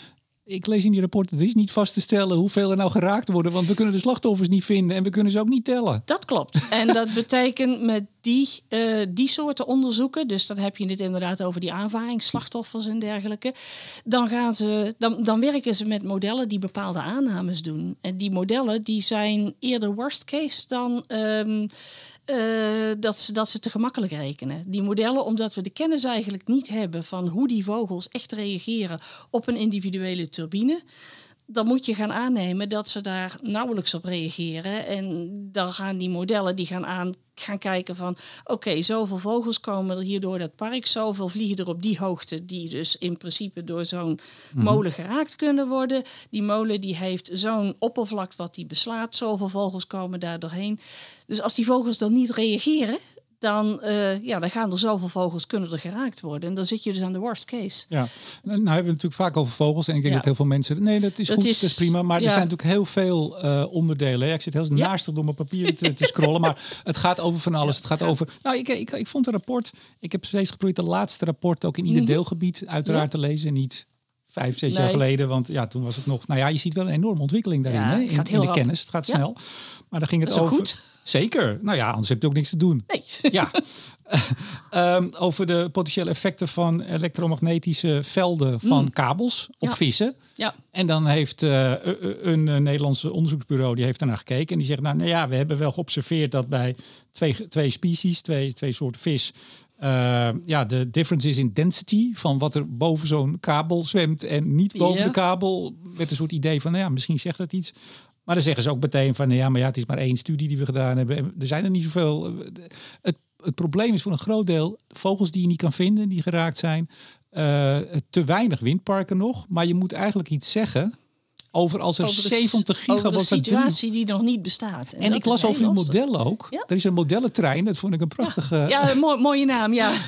ik lees in die rapporten, er is niet vast te stellen hoeveel er nou geraakt worden, want we kunnen de slachtoffers niet vinden en we kunnen ze ook niet tellen. Dat klopt. En dat betekent met die, uh, die soorten onderzoeken, dus dan heb je het inderdaad over die aanvaringsslachtoffers en dergelijke, dan, gaan ze, dan, dan werken ze met modellen die bepaalde aannames doen. En die modellen die zijn eerder worst case dan um, uh, dat, ze, dat ze te gemakkelijk rekenen. Die modellen, omdat we de kennis eigenlijk niet hebben van hoe die vogels echt reageren op een individuele turbine dan moet je gaan aannemen dat ze daar nauwelijks op reageren. En dan gaan die modellen die gaan, aan, gaan kijken van... oké, zoveel vogels komen er hier door dat park... zoveel vliegen er op die hoogte... die dus in principe door zo'n mhm. molen geraakt kunnen worden. Die molen die heeft zo'n oppervlak wat die beslaat. Zoveel vogels komen daar doorheen. Dus als die vogels dan niet reageren dan, uh, ja, dan gaan er zoveel vogels kunnen er geraakt worden. En dan zit je dus aan de worst case. Ja, nou hebben we het natuurlijk vaak over vogels. En ik denk dat heel veel mensen... Nee, dat is goed, is, dat is prima. Maar er zijn natuurlijk heel veel uh, onderdelen. Ik zit heel ja. naastig door mijn papier te, te, scrollen. maar het gaat over van alles. Het gaat over... Nou, ik, ik, ik vond een rapport... Ik heb steeds geprobeerd de laatste rapport ook in ieder mhm. deelgebied uiteraard te lezen. Niet vijf, zes jaar geleden. Want ja, toen was het nog... Nou ja, je ziet wel een enorme ontwikkeling daarin. hè? In, in de kennis. Het gaat snel. Maar dan ging het over... Goed. Zeker. Nou ja, anders heb je ook niks te doen. Nee. Ja. um, over de potentiële effecten van elektromagnetische velden van mm. kabels op vissen. Ja. En dan heeft uh, een, een Nederlandse onderzoeksbureau die heeft daarnaar gekeken. En die zegt, nou, nou ja, we hebben wel geobserveerd dat bij twee, twee species, twee, twee soorten vis... Uh, ja, de difference is in density van wat er boven zo'n kabel zwemt en niet boven de kabel. Met een soort idee van, nou ja, misschien zegt dat iets. Maar dan zeggen ze ook meteen van ja, maar ja, het is maar één studie die we gedaan hebben. Er zijn er niet zoveel. Het, het probleem is voor een groot deel vogels die je niet kan vinden, die geraakt zijn. Uh, te weinig windparken nog. Maar je moet eigenlijk iets zeggen over als er over 70 gigawatt... Over een situatie die nog niet bestaat. En, en ik las over die modellen ook. Er is een modellentrein, dat vond ik een prachtige... Ja, ja mooi, mooie naam, ja.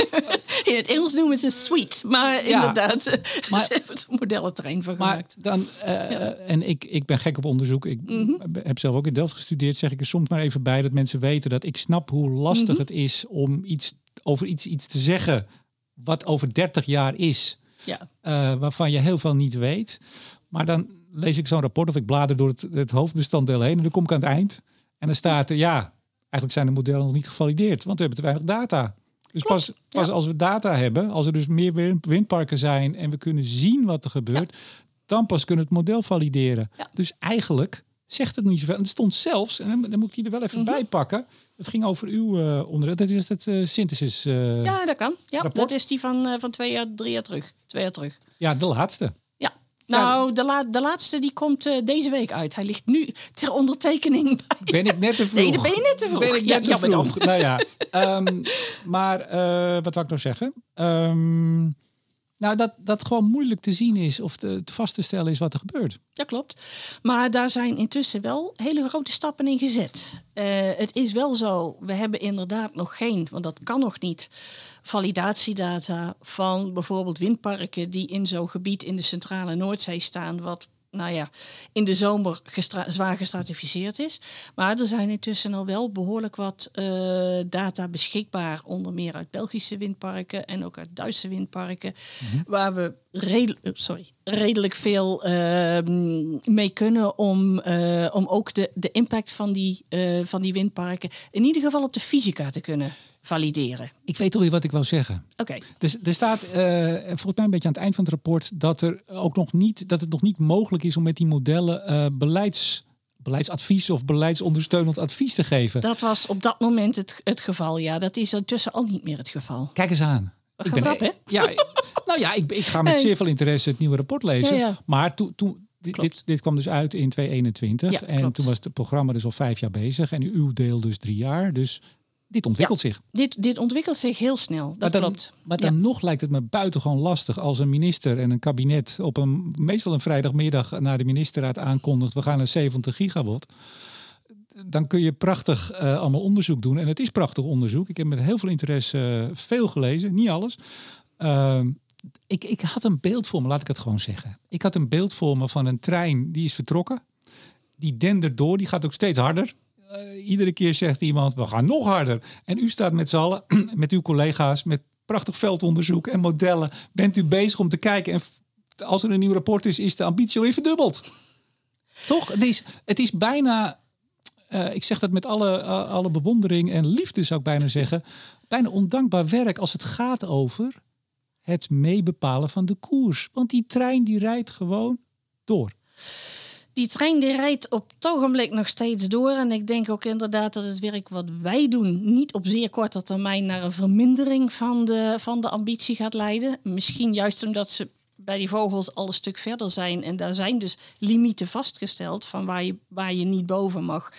In het Engels noemen ze suite, maar inderdaad, maar, ze hebben een modellentrein van gemaakt. Maar dan, uh, En ik, ik ben gek op onderzoek. Ik mm -hmm. heb zelf ook in Delft gestudeerd. Zeg ik er soms maar even bij dat mensen weten dat ik snap hoe lastig mm -hmm. het is om iets over iets, iets te zeggen wat over 30 jaar is. Ja. Uh, waarvan je heel veel niet weet. Maar dan lees ik zo'n rapport of ik blader door het, het hoofdbestanddeel heen en dan kom ik aan het eind. En dan staat er, ja, eigenlijk zijn de modellen nog niet gevalideerd, want we hebben te weinig data. Dus pas, pas als we data hebben, als er dus meer windparken zijn en we kunnen zien wat er gebeurt, dan pas kunnen we het model valideren. Dus eigenlijk zegt het niet zoveel. En het stond zelfs, en dan moet ik die er wel even mm -hmm. bij pakken. Het ging over uw uh, onderdeel. Dat is het uh, synthesis. Uh, ja, dat kan. Ja, dat is die van, van twee jaar, drie jaar terug. Twee jaar terug. Ja, de laatste. Nou, de, la de laatste die komt uh, deze week uit. Hij ligt nu ter ondertekening bij... Ben ik net te vroeg? Nee, dan ben je net te vroeg. Ben ik net ja, te vroeg. Nou ja, um, maar uh, wat wou ik nou zeggen? Um, nou, dat, dat gewoon moeilijk te zien is of te, vast te stellen is wat er gebeurt. Ja, klopt. Maar daar zijn intussen wel hele grote stappen in gezet. Uh, het is wel zo, we hebben inderdaad nog geen, want dat kan nog niet validatiedata van bijvoorbeeld windparken die in zo'n gebied in de centrale Noordzee staan, wat nou ja, in de zomer zwaar gestratificeerd is. Maar er zijn intussen al wel behoorlijk wat uh, data beschikbaar, onder meer uit Belgische windparken en ook uit Duitse windparken, mm -hmm. waar we redelijk, eh, sorry, redelijk veel uh, mee kunnen om, uh, om ook de, de impact van die, van die windparken in ieder geval op de fysica te kunnen valideren. Ik weet alweer wat ik wil zeggen. Oké. Dus er staat uh, volgens mij een beetje aan het eind van het rapport dat er ook nog niet dat het nog niet mogelijk is om met die modellen beleids beleidsadvies of beleidsondersteunend advies te geven. Dat was op dat moment het, het geval, ja. Dat is intussen al niet meer het geval. Kijk eens aan. Ik ben, grap, hè? Ja, nou ja, ik, ik ga met zeer veel interesse het nieuwe rapport lezen. Ja, ja. Maar toen, toen dit, dit, kwam dus uit in 2021. Ja, en klopt. toen was het programma dus al vijf jaar bezig. En uw deel dus drie jaar. Dus dit ontwikkelt zich. Dit, dit ontwikkelt zich heel snel, dat maar dan, klopt. Maar dan nog lijkt het me buitengewoon lastig als een minister en een kabinet op een meestal een vrijdagmiddag naar de ministerraad aankondigt: we gaan naar 70 gigawatt. Dan kun je prachtig eh, allemaal onderzoek doen. En het is prachtig onderzoek. Ik heb met heel veel interesse eh, veel gelezen, niet alles. Ehm, ik, ik had een beeld voor me, laat ik het gewoon zeggen. Ik had een beeld voor me van een trein die is vertrokken. Die dendert door, die gaat ook steeds harder. Eh, iedere keer zegt iemand, we gaan nog harder. En u staat met z'n allen, met uw collega's, met prachtig veldonderzoek en modellen. Bent u bezig om te kijken. En als er een nieuw rapport is, is de ambitie weer verdubbeld. Toch? Het is, het is bijna, eh, ik zeg dat met alle, eh, alle bewondering en liefde zou ik bijna zeggen, bijna ondankbaar werk als het gaat over het meebepalen van de koers. Want die trein die rijdt gewoon door. Die trein die rijdt op het ogenblik nog steeds door. En ik denk ook inderdaad dat het werk wat wij doen niet op zeer korte termijn naar een vermindering van de, van de ambitie gaat leiden. Misschien juist omdat ze bij die vogels al een stuk verder zijn. En daar zijn dus limieten vastgesteld van waar je, waar je niet boven mag.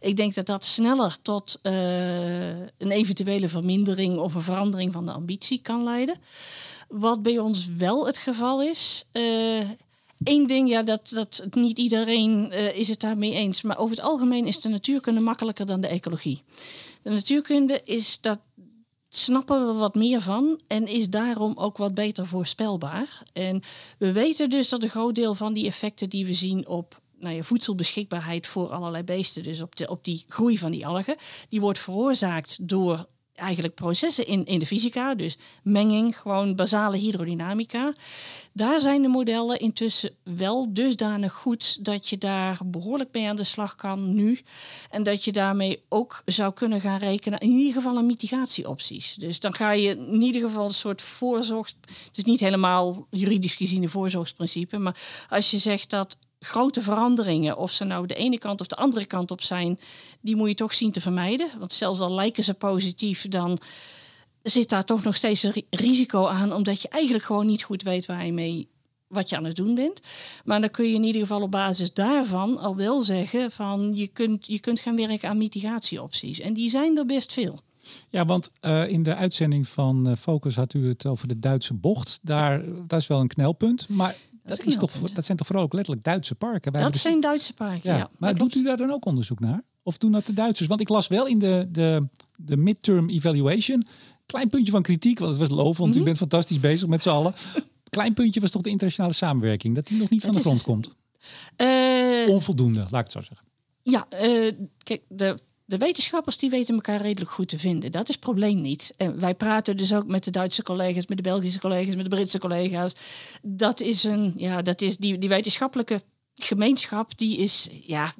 Ik denk dat dat sneller tot eh, een eventuele vermindering of een verandering van de ambitie kan leiden. Wat bij ons wel het geval is. eh, Eén ding, ja, dat, dat niet iedereen eh, is het daarmee eens. Maar over het algemeen is de natuurkunde makkelijker dan de ecologie. De natuurkunde is dat snappen we wat meer van en is daarom ook wat beter voorspelbaar. En we weten dus dat een groot deel van die effecten die we zien op nou ja, voedselbeschikbaarheid voor allerlei beesten, dus op, de, op die groei van die algen, die wordt veroorzaakt door eigenlijk processen in, in de fysica, dus menging, gewoon basale hydrodynamica. Daar zijn de modellen intussen wel dusdanig goed dat je daar behoorlijk mee aan de slag kan nu. En dat je daarmee ook zou kunnen gaan rekenen, in ieder geval aan mitigatieopties. Dus dan ga je in ieder geval een soort voorzorgs... Het is niet helemaal juridisch gezien een voorzorgsprincipe, maar als je zegt dat grote veranderingen, of ze nou de ene kant of de andere kant op zijn, die moet je toch zien te vermijden. Want zelfs al lijken ze positief, dan zit daar toch nog steeds een ri- risico aan, omdat je eigenlijk gewoon niet goed weet waar je mee wat je aan het doen bent. Maar dan kun je in ieder geval op basis daarvan al wel zeggen van je kunt, je kunt gaan werken aan mitigatieopties. En die zijn er best veel. Ja, want eh, in de uitzending van eh, Focus had u het over de Duitse bocht. Daar, dat is wel een knelpunt. Maar dat, is toch, dat zijn toch vooral ook letterlijk Duitse parken? Dat hebben zijn Duitse parken, Ja, ja. maar doet u daar dan ook onderzoek naar? Of doen dat de Duitsers? Want ik las wel in de, de, de midterm evaluation, klein puntje van kritiek, want het was loof, want Mhm. u bent fantastisch bezig met z'n allen. Klein puntje was toch de internationale samenwerking, dat die nog niet van de grond komt. Eh, Onvoldoende, laat ik het zo zeggen. Ja, eh, kijk, de, de wetenschappers die weten elkaar redelijk goed te vinden. Dat is het probleem niet. En wij praten dus ook met de Duitse collega's, met de Belgische collega's, met de Britse collega's. Dat is een, ja, dat is die, die wetenschappelijke gemeenschap, die is, ja,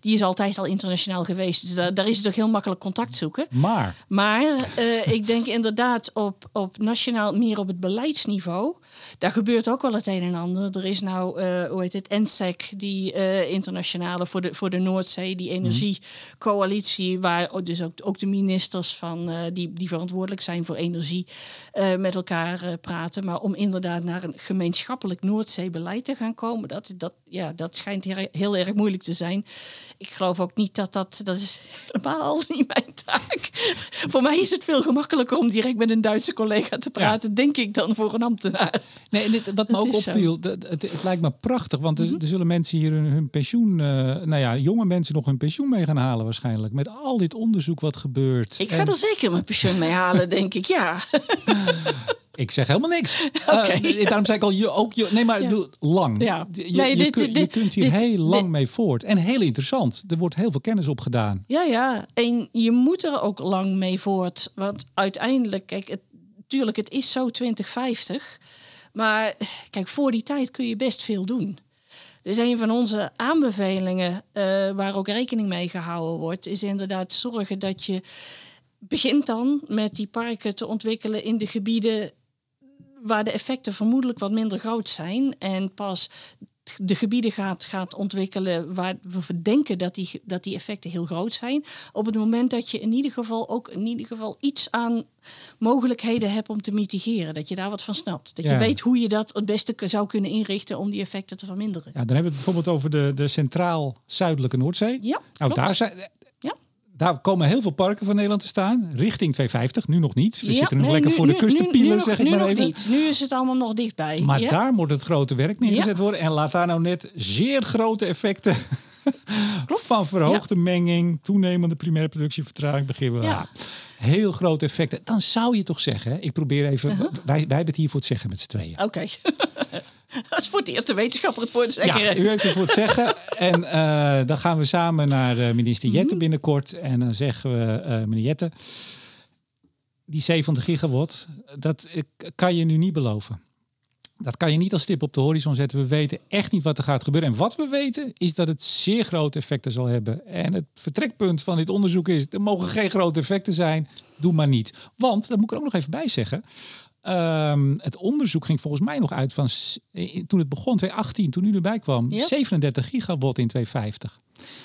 die is altijd al internationaal geweest. Dus daar, daar is het toch heel makkelijk contact zoeken. Maar, Maar eh, ik denk inderdaad op, op nationaal, meer op het beleidsniveau. Daar gebeurt ook wel het een en ander. Er is nou, eh, hoe heet het, NSEC, die eh, internationale voor de, voor de Noordzee, die energiecoalitie, waar dus ook, ook de ministers van, die, die verantwoordelijk zijn voor energie met elkaar praten. Maar om inderdaad naar een gemeenschappelijk Noordzeebeleid te gaan komen, dat, dat, ja, dat schijnt heel erg moeilijk te zijn. Ik geloof ook niet dat dat, dat is helemaal niet mijn taak. voor mij is het veel gemakkelijker om direct met een Duitse collega te praten, denk ik, dan voor een ambtenaar. nee, en dit, wat me Dat ook opviel, dat, het, het lijkt me prachtig, want Mhm. er, er zullen mensen hier hun, hun pensioen, eh, nou ja, jonge mensen nog hun pensioen mee gaan halen waarschijnlijk. Met al dit onderzoek wat gebeurt. Ik ga En- er zeker mijn pensioen mee halen, denk ik. Ja. Ik zeg helemaal niks. Eh, daarom zei ik al, je, ook je, nee, maar Ja. doe lang. Ja. Je, Nee, je, dit- kun- je dit- kunt hier dit- heel lang mee voort. En heel interessant. Er wordt heel veel kennis op gedaan. Ja, ja. En je moet er ook lang mee voort. Want uiteindelijk, kijk, het, tuurlijk, het is zo 2050. Maar kijk, voor die tijd kun je best veel doen. Dus een van onze aanbevelingen, eh, waar ook rekening mee gehouden wordt, is inderdaad zorgen dat je begint dan met die parken te ontwikkelen in de gebieden waar de effecten vermoedelijk wat minder groot zijn. En pas de gebieden gaat, gaat ontwikkelen waar we verdenken dat die, dat die effecten heel groot zijn. Op het moment dat je in ieder geval ook in ieder geval iets aan mogelijkheden hebt om te mitigeren. Dat je daar wat van snapt. Dat je weet hoe je dat het beste zou kunnen inrichten om die effecten te verminderen. Ja, dan hebben we het bijvoorbeeld over de, de centraal-zuidelijke Noordzee. Ja, nou, klopt. daar, zijn. Daar komen heel veel parken van Nederland te staan. Richting 250, nu nog niet. We Ja, zitten nog nee, lekker nu- voor de kust te pielen, zeg ik nu maar nog even. niet. Nu is het allemaal nog dichtbij. Maar ja? daar moet het grote werk neergezet Ja. worden. En laat daar nou net zeer grote effecten van verhoogde menging, toenemende primaire productievertraging beginnen. we. Ja. Heel grote effecten. Dan zou je toch zeggen, ik probeer even, Uh-huh. wij, wij hebben het hier voor het zeggen met z'n tweeën. Oké. dat is voor het eerst de wetenschapper het voor het zeggen Ja, u heeft het voor het zeggen. En eh, dan gaan we samen naar eh, minister Mhm. Jette binnenkort. En dan zeggen we, eh, meneer Jette, die 70 gigawatt, dat kan je nu niet beloven. Dat kan je niet als stip op de horizon zetten. We weten echt niet wat er gaat gebeuren. En wat we weten is dat het zeer grote effecten zal hebben. En het vertrekpunt van dit onderzoek is: er mogen geen grote effecten zijn. Doe maar niet. Want, dat moet ik er ook nog even bij zeggen. Ehm, het onderzoek ging volgens mij nog uit van eh, toen het begon, 2018, toen u erbij kwam, Ja. 37 gigawatt in 2050.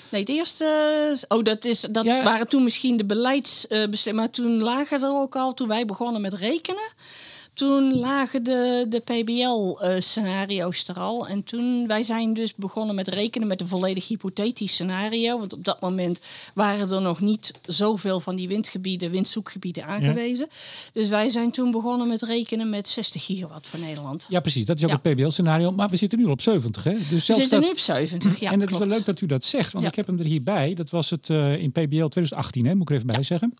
Nee, het eerste. Oh, dat, is, dat Ja. waren toen misschien de beleidsbeslissingen. maar toen lagen er ook al, toen wij begonnen met rekenen. Toen lagen de, de PBL-scenario's er al. En toen wij zijn dus begonnen met rekenen met een volledig hypothetisch scenario. Want op dat moment waren er nog niet zoveel van die windgebieden, windzoekgebieden aangewezen. Dus wij zijn toen begonnen met rekenen met 60 gigawatt voor Nederland. Ja, precies. Dat is ook Ja. het PBL-scenario. Maar we zitten nu al op 70. Hè? Dus We zelfs zitten dat, nu op 70. Ja, en het is wel leuk dat u dat zegt, want ik heb hem er hierbij. Dat was het eh, in PBL 2018, hè? moet ik er even bij zeggen.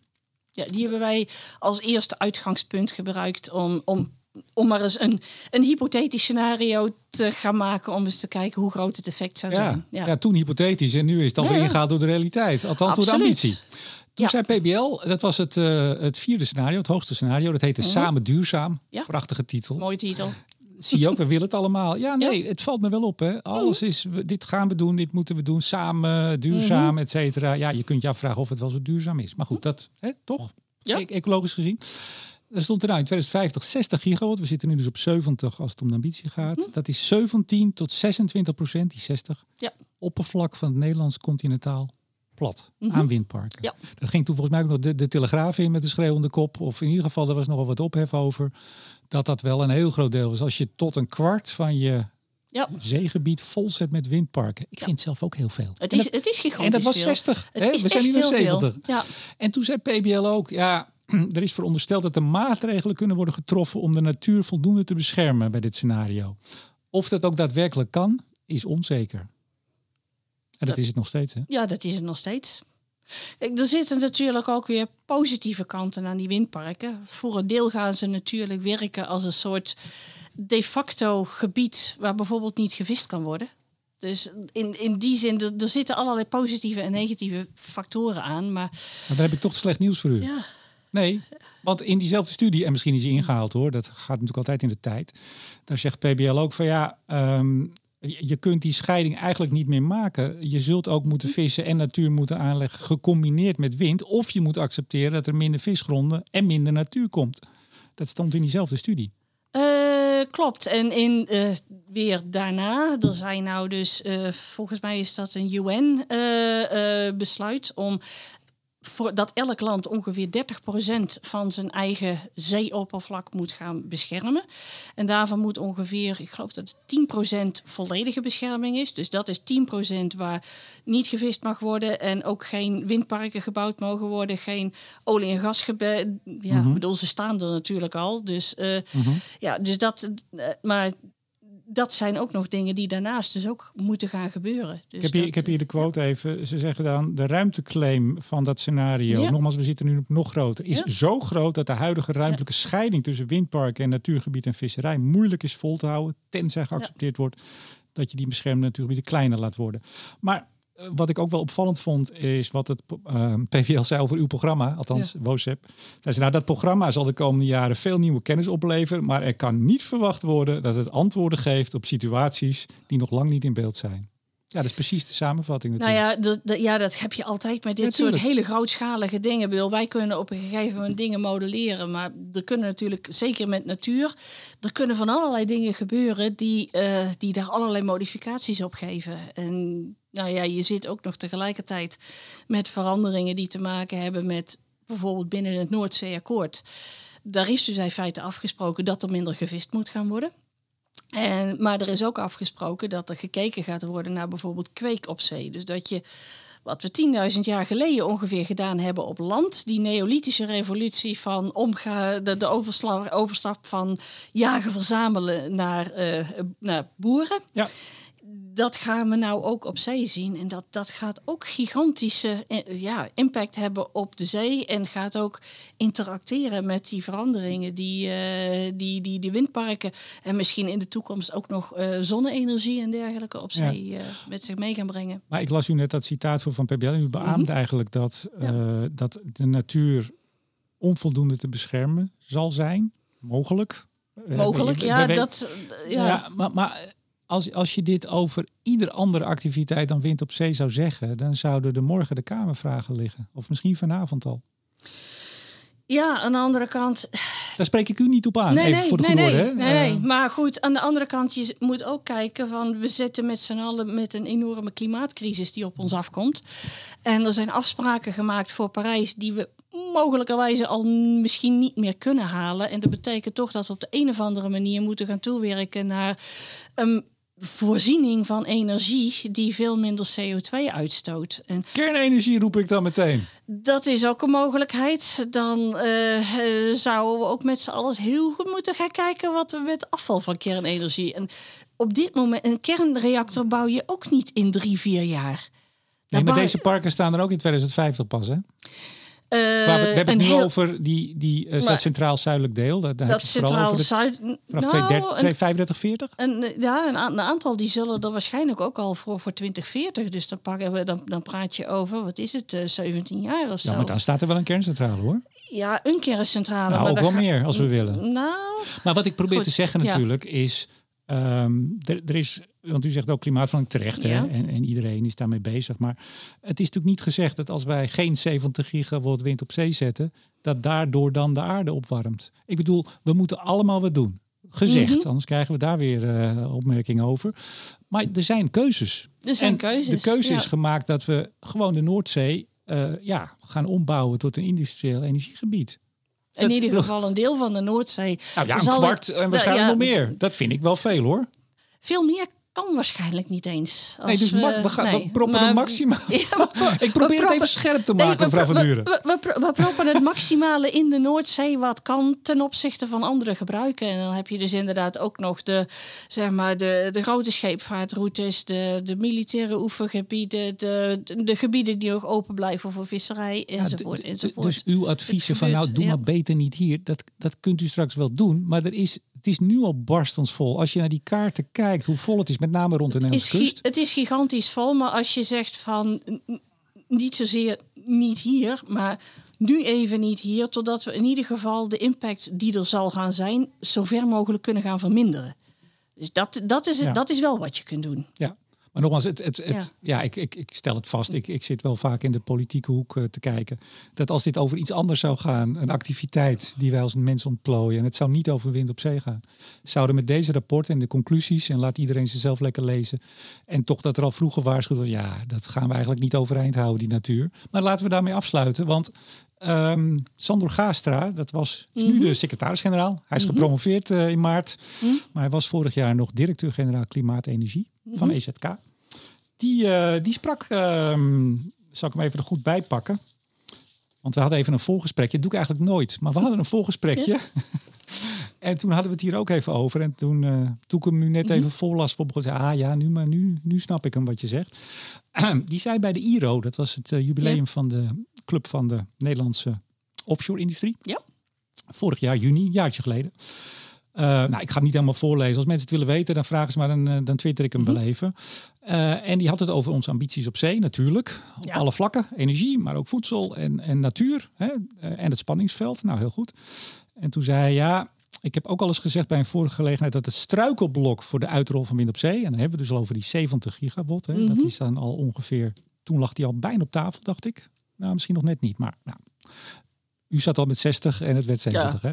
Ja, die hebben wij als eerste uitgangspunt gebruikt om, om, om maar eens een, een hypothetisch scenario te gaan maken om eens te kijken hoe groot het effect zou Ja. zijn. Ja. toen hypothetisch en nu is het alweer Ja, ja. ingehaald door de realiteit. Althans door de ambitie. Toen Ja. zei PBL, dat was het, eh, het vierde scenario, het hoogste scenario. Dat heette Samen Duurzaam. Mhm. Ja. Prachtige titel. Mooi titel. Zie je ook, we willen het allemaal. Ja, nee, het valt me wel op. Hè. Alles Mhm. is, dit gaan we doen, dit moeten we doen. Samen, duurzaam, et cetera. Ja, je kunt je afvragen of het wel zo duurzaam is. Maar goed, dat, hè, toch? Ja. E- ecologisch gezien. Er stond er nou in 2050 60 gigawatt. We zitten nu dus op 70 als het om de ambitie gaat. Mhm. Dat is 17 tot 26 procent, die 60, Ja. oppervlak van het Nederlands continentaal plat aan windparken. Mhm. Ja. Dat ging toen volgens mij ook nog de, de Telegraaf in met de schreeuwende kop. Of in ieder geval, er was nogal wat ophef over. Dat dat wel een heel groot deel was. Als je tot een kwart van je Ja, zeegebied vol zet met windparken. Ik vind het zelf ook heel veel. het is, dat- het is gigantisch en dat was veel. 60. Het hè? is We zijn nu echt nog heel veel. 70. Ja. En toen zei PBL ook, ja, er is verondersteld dat er maatregelen kunnen worden getroffen om de natuur voldoende te beschermen bij dit scenario. Of dat ook daadwerkelijk kan, is onzeker. En dat, Dat- is het nog steeds, hè? ja, dat is het nog steeds. Kijk, er zitten natuurlijk ook weer positieve kanten aan die windparken. Voor een deel gaan ze natuurlijk werken als een soort de facto gebied waar bijvoorbeeld niet gevist kan worden. Dus in, in die zin, er, er zitten allerlei positieve en negatieve factoren aan. Maar Maar dan heb ik toch slecht nieuws voor u. ja, Nee, want in diezelfde studie, en misschien is die ingehaald hoor, dat gaat natuurlijk altijd in de tijd. Daar zegt PBL ook van ja, ehm, je kunt die scheiding eigenlijk niet meer maken. Je zult ook moeten vissen en natuur moeten aanleggen, gecombineerd met wind. Of je moet accepteren dat er minder visgronden en minder natuur komt. Dat stond in diezelfde studie. Eh, klopt. En in, eh, weer daarna, er zijn nou dus, eh, volgens mij is dat een UN-besluit om voor dat elk land ongeveer 30% van zijn eigen zeeoppervlak moet gaan beschermen. En daarvan moet ongeveer, ik geloof dat het 10% volledige bescherming is. Dus dat is 10% waar niet gevist mag worden en ook geen windparken gebouwd mogen worden, geen olie- en gasgebied. Ja, ik bedoel, ze staan er natuurlijk al. Dus, eh, ja, dus dat, eh, maar dat zijn ook nog dingen die daarnaast dus ook moeten gaan gebeuren. Dus Ik heb, hier, dat- ik heb hier de quote even. Ze zeggen dan, de ruimteclaim van dat scenario, Ja. nogmaals, we zitten nu op nog groter, is Ja. zo groot dat de huidige ruimtelijke scheiding tussen windparken en natuurgebied en visserij moeilijk is vol te houden, tenzij geaccepteerd wordt dat je die beschermde natuurgebieden kleiner laat worden. Maar eh, wat ik ook wel opvallend vond, is wat het eh, PVL zei over uw programma, althans WOSEP. Zei ze, nou, dat programma zal de komende jaren veel nieuwe kennis opleveren, maar er kan niet verwacht worden dat het antwoorden geeft op situaties die nog lang niet in beeld zijn. Ja, dat is precies de samenvatting Nou natuurlijk. ja, dat, dat- ja, dat heb je altijd met dit Ja, soort hele grootschalige dingen. Ik bedoel, wij kunnen op een gegeven moment dingen modelleren, maar er kunnen natuurlijk, zeker met natuur, er kunnen van allerlei dingen gebeuren die, eh, die daar allerlei modificaties op geven. En nou ja, je zit ook nog tegelijkertijd met veranderingen die te maken hebben met bijvoorbeeld binnen het Noordzeeakkoord. Daar is dus in feite afgesproken dat er minder gevist moet gaan worden. En, maar er is ook afgesproken dat er gekeken gaat worden naar bijvoorbeeld kweek op zee. Dus dat je, wat we 10.000 jaar geleden ongeveer gedaan hebben op land, die neolithische revolutie van omga, de, de overstap van jagen verzamelen naar, eh, naar boeren. Ja. Dat gaan we nou ook op zee zien. En dat, dat gaat ook gigantische eh, ja, impact hebben op de zee. En gaat ook interacteren met die veranderingen die, eh, die, die, die windparken. En misschien in de toekomst ook nog eh, zonne-energie en dergelijke op Ja. zee met zich mee gaan brengen. Maar ik las u net dat citaat voor Van PBL. En u beaamt eigenlijk dat, dat de natuur onvoldoende te beschermen zal zijn. Mogelijk. Mogelijk, ja. we- we- dat, ja. Ja, maar, maar als, als je dit over ieder andere activiteit dan wind op zee zou zeggen, dan zouden er morgen de Kamervragen liggen. Of misschien vanavond al. ja, aan de andere kant, Daar spreek ik u niet op aan. Nee, Even nee, voor de nee, goede nee, orde. nee. Eh, Maar goed, aan de andere kant, je moet ook kijken van we zitten met z'n allen met een enorme klimaatcrisis die op ons afkomt. En er zijn afspraken gemaakt voor Parijs die we mogelijkerwijze al misschien niet meer kunnen halen. En dat betekent toch dat we op de een of andere manier moeten gaan toewerken naar een voorziening van energie die veel minder CO2 uitstoot. En Kernenergie roep ik dan meteen. dat is ook een mogelijkheid. Dan eh, eh, zouden we ook met z'n allen heel goed moeten gaan kijken wat we met afval van kernenergie. En op dit moment, een kernreactor bouw je ook niet in drie, vier jaar. Nee, maar deze parken staan er ook in 2050 pas, hè? Eh, Maar we, we hebben het nu heel- over die, die uh, Maar- centraal-zuidelijk deel. Daar, daar heb dat je het vooral centraal over de, zuid. vanaf Nou, 230, een, 35, 40. een, eh, ja, een, aantal die zullen er waarschijnlijk ook al voor, voor 2040. Dus dan, pakken we, dan, dan praat je over, wat is het, eh, 17 jaar of zo. Ja, maar dan staat er wel een kerncentrale, hoor. Ja, een kerncentrale. Nou, maar ook wel ga- meer, als we willen. Nou, Maar wat ik probeer Goed, te zeggen ja. natuurlijk is... ehm, er is, want u zegt ook klimaatverandering terecht, Ja. hè? En, en iedereen is daarmee bezig. Maar het is natuurlijk niet gezegd dat als wij geen 70 gigawatt wind op zee zetten... dat daardoor dan de aarde opwarmt. Ik bedoel, we moeten allemaal wat doen. Gezegd, Mhm. anders krijgen we daar weer eh, opmerkingen over. Maar er zijn keuzes. er zijn en keuzes. De keuze ja. is gemaakt dat we gewoon de Noordzee eh, ja, gaan ombouwen tot een industrieel energiegebied. In ieder geval een deel van de Noordzee. Nou ja, een kwart en waarschijnlijk ja, nog meer. Dat vind ik wel veel hoor. Veel meer kan waarschijnlijk niet eens. Nee, Als dus ma- we, gaan, nee, we proppen maar- een maximaal. Ja, we pro- ik probeer het even scherp te Nee, maken, mevrouw Van Duren. We, we, pro- we proppen het maximale in de Noordzee wat kan ten opzichte van andere gebruiken. En dan heb je dus inderdaad ook nog de, zeg maar, de, de grote scheepvaartroutes, de, de militaire oefengebieden, de, de, de gebieden die nog open blijven voor visserij, enzovoort. enzovoort. Dus uw adviezen van nou, doe ja. maar beter niet hier. Dat, dat kunt u straks wel doen. Maar er is, het is nu al barstensvol. Als je naar die kaarten kijkt, hoe vol het is, met name rond de Nederlandse kust. het is gigantisch vol, maar als je zegt van niet zozeer niet hier, maar nu even niet hier, totdat we in ieder geval de impact die er zal gaan zijn, zo ver mogelijk kunnen gaan verminderen. Dus dat, dat, is, het- Ja. dat is wel wat je kunt doen. Ja. Maar nogmaals, het, het, het, ja. Ja. ik, ik, ik stel het vast. Ik, ik zit wel vaak in de politieke hoek eh, te kijken. Dat als dit over iets anders zou gaan, een activiteit die wij als mens ontplooien, en het zou niet over wind op zee gaan, zouden met deze rapport en de conclusies, en laat iedereen ze zelf lekker lezen, en toch dat er al vroeger waarschuwd wordt, ja, dat gaan we eigenlijk niet overeind houden, die natuur. Maar laten we daarmee afsluiten, want ehm Sandor Gaastra, dat was is nu de secretaris-generaal. Hij is gepromoveerd eh, in maart, maar hij was vorig jaar nog directeur-generaal Klimaatenergie van EZK. Die, eh, die sprak, ehm, zal ik hem even er goed bij pakken. Want we hadden even een volgesprekje. Dat doe ik eigenlijk nooit. Maar we hadden een volgesprekje. en toen hadden we het hier ook even over. En toen, eh, toen ik hem nu net even voorlas voor begon, zei ah ja, nu, maar nu, nu snap ik hem wat je zegt. die zei bij de IRO, dat was het eh, jubileum Ja. van de club van de Nederlandse offshore-industrie. Ja. Vorig jaar, juni, een jaartje geleden. Eh, nou, ik ga het niet helemaal voorlezen. Als mensen het willen weten, dan vragen ze maar, dan, eh, dan twitter ik hem wel even. En die had het over onze ambities op zee, natuurlijk. Op Ja. alle vlakken. Energie, maar ook voedsel en, en natuur. Hè? en het spanningsveld. Nou, heel goed. En toen zei hij, ja, ik heb ook al eens gezegd bij een vorige gelegenheid dat het struikelblok voor de uitrol van wind op zee, en dan hebben we dus al over die 70 gigawatt, hè, dat Mhm. is dan al ongeveer, toen lag die al bijna op tafel, dacht ik. Nou, misschien nog net niet, maar nou, u zat al met 60 en het werd 70. Hè?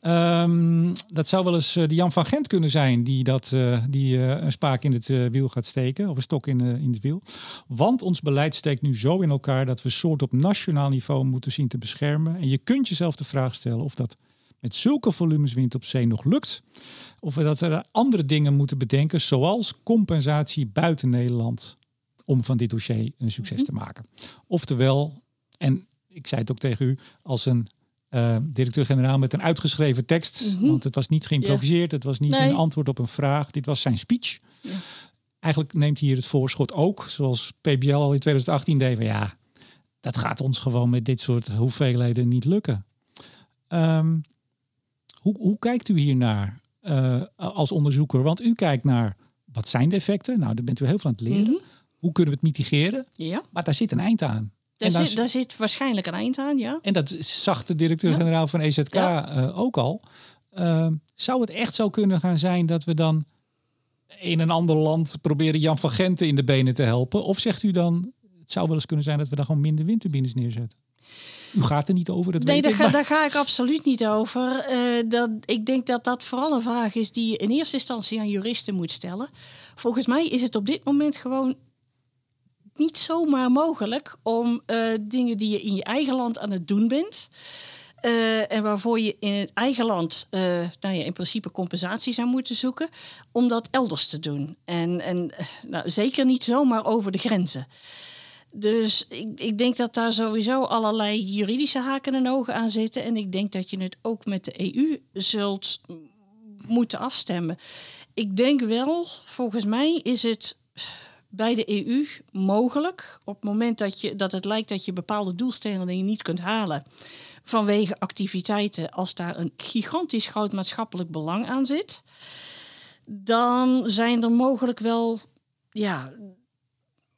Ehm, dat zou wel eens eh, de Jan van Gent kunnen zijn die, dat, eh, die eh, een spaak in het wiel gaat steken, of een stok in, in het wiel. Want ons beleid steekt nu zo in elkaar dat we soort op nationaal niveau moeten zien te beschermen. En je kunt jezelf de vraag stellen of dat met zulke volumes wind op zee nog lukt. Of we dat er andere dingen moeten bedenken, zoals compensatie buiten Nederland, om van dit dossier een succes te maken. Oftewel, en ik zei het ook tegen u, als een eh, directeur-generaal met een uitgeschreven tekst, Mhm. want het was niet geïmproviseerd, het was niet Nee. een antwoord op een vraag, dit was zijn speech. Ja. Eigenlijk neemt hij hier het voorschot ook, zoals PBL al in 2018 deed. Maar ja, dat gaat ons gewoon met dit soort hoeveelheden niet lukken. Ehm, hoe, hoe kijkt u hiernaar eh als onderzoeker? Want u kijkt naar wat zijn de effecten? Nou, daar bent u heel veel aan het leren. Mhm. Hoe kunnen we het mitigeren? Ja, Maar daar zit een eind aan. daar, zit, daar zit waarschijnlijk een eind aan, ja. en dat zag de directeur-generaal van EZK Ja. eh, ook al. Ehm, zou het echt zo kunnen gaan zijn dat we dan in een ander land proberen Jan van Genten in de benen te helpen? Of zegt u dan, het zou wel eens kunnen zijn dat we daar gewoon minder windturbines neerzetten? U gaat er niet over, dat Nee, weet daar ik. ga, daar ga ik absoluut niet over. Eh, dat, ik denk dat dat vooral een vraag is die je in eerste instantie aan juristen moet stellen. Volgens mij is het op dit moment gewoon niet zomaar mogelijk om eh, dingen die je in je eigen land aan het doen bent. eh, en waarvoor je in het eigen land nou ja, in principe compensatie zou moeten zoeken, om dat elders te doen. En, en nou, zeker niet zomaar over de grenzen. Dus ik, ik denk dat daar sowieso allerlei juridische haken en ogen aan zitten. En ik denk dat je het ook met de EU zult moeten afstemmen. Ik denk wel, volgens mij is het bij de EU mogelijk op het moment dat, je, dat het lijkt dat je bepaalde doelstellingen niet kunt halen vanwege activiteiten, als daar een gigantisch groot maatschappelijk belang aan zit, dan zijn er mogelijk wel ja,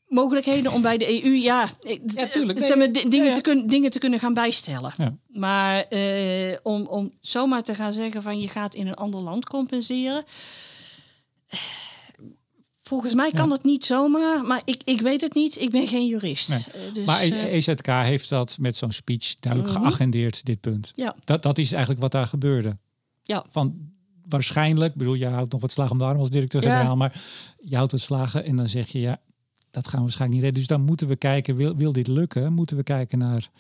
mogelijkheden om bij de EU ja, Ja, tuurlijk. Nee. di- dingen, Ja, ja. Te kun, dingen te kunnen gaan bijstellen. Ja. Maar eh, om, om zomaar te gaan zeggen van je gaat in een ander land compenseren. Volgens mij kan Ja. het niet zomaar, maar ik, ik weet het niet. Ik ben geen jurist. Nee. Eh, dus, maar eh, EZK heeft dat met zo'n speech duidelijk Mhm. geagendeerd, dit punt. ja, Dat, dat is eigenlijk wat daar gebeurde. ja. Van waarschijnlijk, bedoel, je houdt nog wat slagen om de arm als directeur-generaal, Ja. maar je houdt wat slagen en dan zeg je ja, dat gaan we waarschijnlijk niet redden. Dus dan moeten we kijken, wil, wil dit lukken? Moeten we kijken naar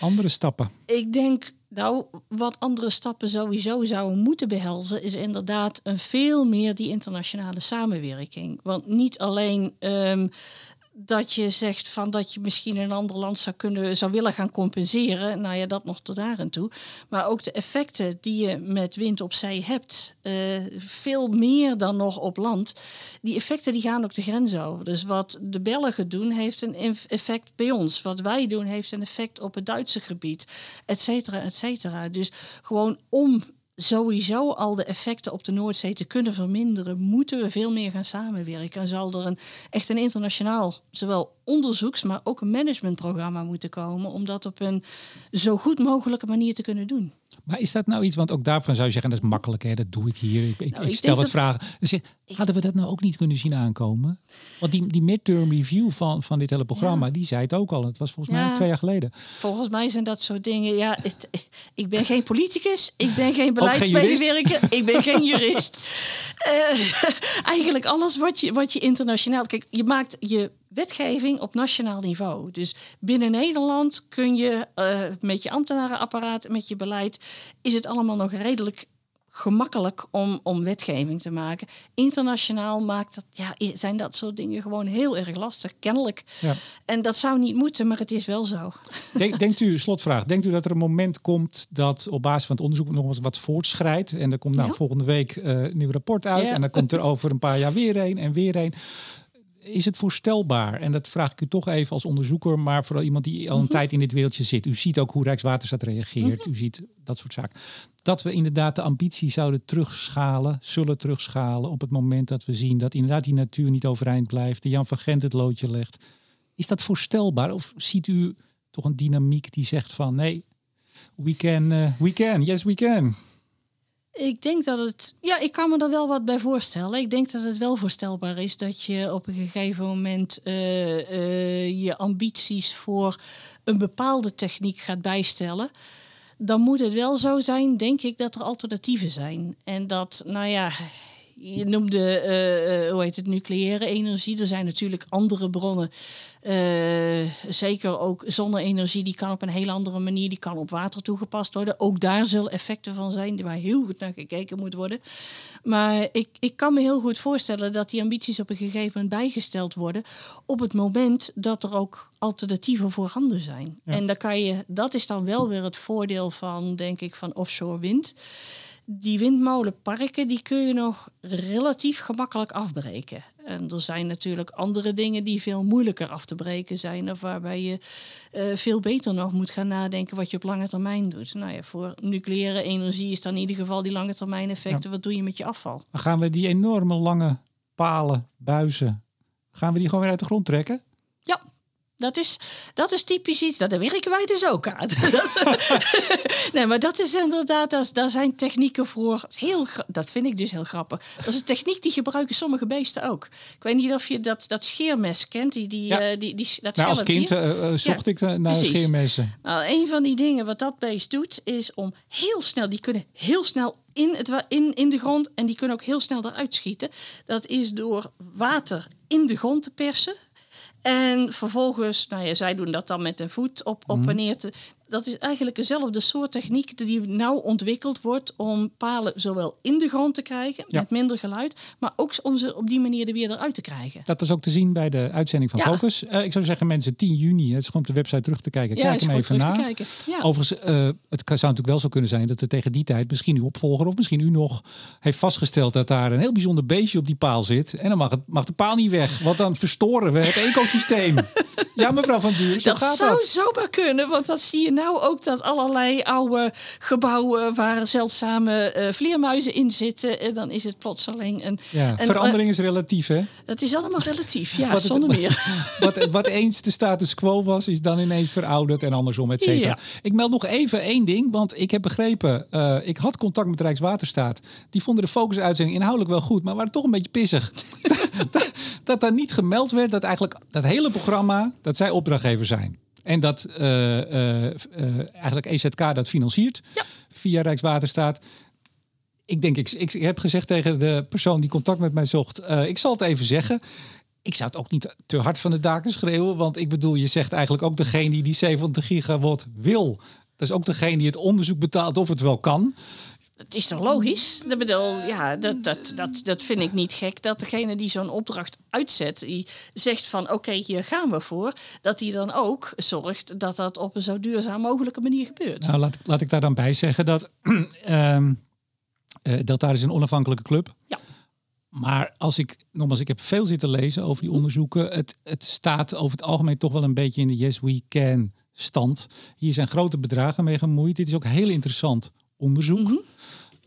andere stappen? Ik denk, nou, wat andere stappen sowieso zouden moeten behelzen, is inderdaad een veel meer die internationale samenwerking. Want niet alleen ehm, dat je zegt van dat je misschien in een ander land zou kunnen zou willen gaan compenseren. Nou ja, dat nog tot daar en toe. Maar ook de effecten die je met wind op zee hebt, eh, veel meer dan nog op land. Die effecten die gaan ook de grens over. Dus wat de Belgen doen, heeft een effect bij ons. Wat wij doen, heeft een effect op het Duitse gebied, et cetera, et cetera. Dus gewoon om sowieso al de effecten op de Noordzee te kunnen verminderen, moeten we veel meer gaan samenwerken. En zal er een, echt een internationaal, zowel onderzoeks, maar ook een managementprogramma moeten komen om dat op een zo goed mogelijke manier te kunnen doen. Maar is dat nou iets, want ook daarvan zou je zeggen, dat is makkelijk, hè? dat doe ik hier. Ik, ik, Nou, ik ik stel wat vragen. Dus zeg, hadden we dat nou ook niet kunnen zien aankomen? Want die, die midterm review van, van dit hele programma, die zei het ook al. Het was volgens mij twee jaar geleden. Volgens mij zijn dat soort dingen. Ja, het, ik ben geen politicus, ik ben geen geen beleidsmedewerker, ik ben geen jurist. Eh, eigenlijk alles wat je, wat je internationaal. Kijk, je maakt je wetgeving op nationaal niveau. Dus binnen Nederland kun je eh, met je ambtenarenapparaat, met je beleid, is het allemaal nog redelijk gemakkelijk om, om wetgeving te maken. Internationaal maakt dat, ja, zijn dat soort dingen gewoon heel erg lastig, kennelijk. Ja. En dat zou niet moeten, maar het is wel zo. Denk, denkt u, slotvraag, denkt u dat er een moment komt dat op basis van het onderzoek nog eens wat voortschrijdt? En er komt nou Ja. volgende week eh, een nieuw rapport uit Ja. en dan komt er over een paar jaar weer een en weer een. Is het voorstelbaar? En dat vraag ik u toch even als onderzoeker, maar vooral iemand die al een tijd in dit wereldje zit. U ziet ook hoe Rijkswaterstaat reageert. U ziet dat soort zaken. Dat we inderdaad de ambitie zouden terugschalen, zullen terugschalen op het moment dat we zien dat inderdaad die natuur niet overeind blijft, de Jan van Gent het loodje legt. Is dat voorstelbaar? Of ziet u toch een dynamiek die zegt van nee, we can, eh, we can, yes we can. Ik denk dat het. Ja, ik kan me er wel wat bij voorstellen. Ik denk dat het wel voorstelbaar is dat je op een gegeven moment eh, eh, je ambities voor een bepaalde techniek gaat bijstellen. Dan moet het wel zo zijn, denk ik, dat er alternatieven zijn. En dat, nou ja, je noemde, uh, hoe heet het, nucleaire energie. Er zijn natuurlijk andere bronnen. Uh, zeker ook zonne-energie, die kan op een heel andere manier, die kan op water toegepast worden. Ook daar zullen effecten van zijn waar heel goed naar gekeken moet worden. Maar ik, ik kan me heel goed voorstellen dat die ambities op een gegeven moment bijgesteld worden. op het moment dat er ook alternatieven voorhanden zijn. En dan kan je, dat is dan wel weer het voordeel van, denk ik, van offshore wind die windmolenparken die kun je nog relatief gemakkelijk afbreken. En er zijn natuurlijk andere dingen die veel moeilijker af te breken zijn. Of waarbij je uh, veel beter nog moet gaan nadenken wat je op lange termijn doet. Nou ja, voor nucleaire energie is dan in ieder geval die lange termijn effecten. Wat doe je met je afval? Dan gaan we die enorme lange palen, buizen, gaan we die gewoon weer uit de grond trekken? Ja, dat is, dat is typisch iets, dat werken wij dus ook aan. nee, maar dat is inderdaad, dat, daar zijn technieken voor. Heel, dat vind ik dus heel grappig. Dat is een techniek die gebruiken sommige beesten ook. Ik weet niet of je dat, dat scheermes kent. Die, die, ja. uh, die, die, dat nou, als kind uh, zocht ik naar precies. scheermessen. Nou, een van die dingen wat dat beest doet, is om heel snel, die kunnen heel snel in, het, in, in de grond en die kunnen ook heel snel eruit schieten. Dat is door water in de grond te persen. En vervolgens, nou ja, zij doen dat dan met een voet op, op mhm. en neer te dat is eigenlijk dezelfde soort techniek die nou ontwikkeld wordt om palen zowel in de grond te krijgen, met minder geluid, maar ook om ze op die manier er weer eruit te krijgen. Dat was ook te zien bij de uitzending van Focus. Uh, ik zou zeggen mensen 10 juni, het is gewoon op de website terug te kijken. Kijk hem even na. Overigens, uh, het zou natuurlijk wel zo kunnen zijn dat er tegen die tijd misschien uw opvolger of misschien u nog heeft vastgesteld dat daar een heel bijzonder beestje op die paal zit. En dan mag, het, mag de paal niet weg, want dan verstoren we het ecosysteem. ja, mevrouw Van Duur, zo dat gaat zou zomaar kunnen, want dat zie je nou ook dat allerlei oude gebouwen waar zeldzame uh, vleermuizen in zitten. En dan is het plotseling een. Ja, verandering is relatief, hè? Het is allemaal relatief, ja, wat, zonder meer. Wat, wat eens de status quo was, is dan ineens verouderd en andersom, et cetera. Ik meld nog even één ding, want ik heb begrepen, uh, ik had contact met Rijkswaterstaat. Die vonden de focus-uitzending inhoudelijk wel goed, maar waren toch een beetje pissig. dat, dat daar niet gemeld werd dat eigenlijk dat hele programma, dat zij opdrachtgever zijn. En dat uh, uh, eigenlijk EZK dat financiert via Rijkswaterstaat. Ik denk, ik, ik, heb gezegd tegen de persoon die contact met mij zocht. ik zal het even zeggen. Ik zou het ook niet te hard van de daken schreeuwen. Want ik bedoel, je zegt eigenlijk ook degene die die 70 gigawatt wil. Dat is ook degene die het onderzoek betaalt of het wel kan. Het is toch logisch? Dat bedoel, ja, dat, dat, dat, dat vind ik niet gek. Dat degene die zo'n opdracht uitzet, die zegt van oké, hier gaan we voor. Dat die dan ook zorgt dat dat op een zo duurzaam mogelijke manier gebeurt. Nou, laat, laat ik daar dan bij zeggen dat um, uh, daar is een onafhankelijke club. Ja. Maar als ik, nogmaals, ik heb veel zitten lezen over die onderzoeken. Het, het staat over het algemeen toch wel een beetje in de yes we can stand. Hier zijn grote bedragen mee gemoeid. Dit is ook heel interessant onderzoek. Mhm.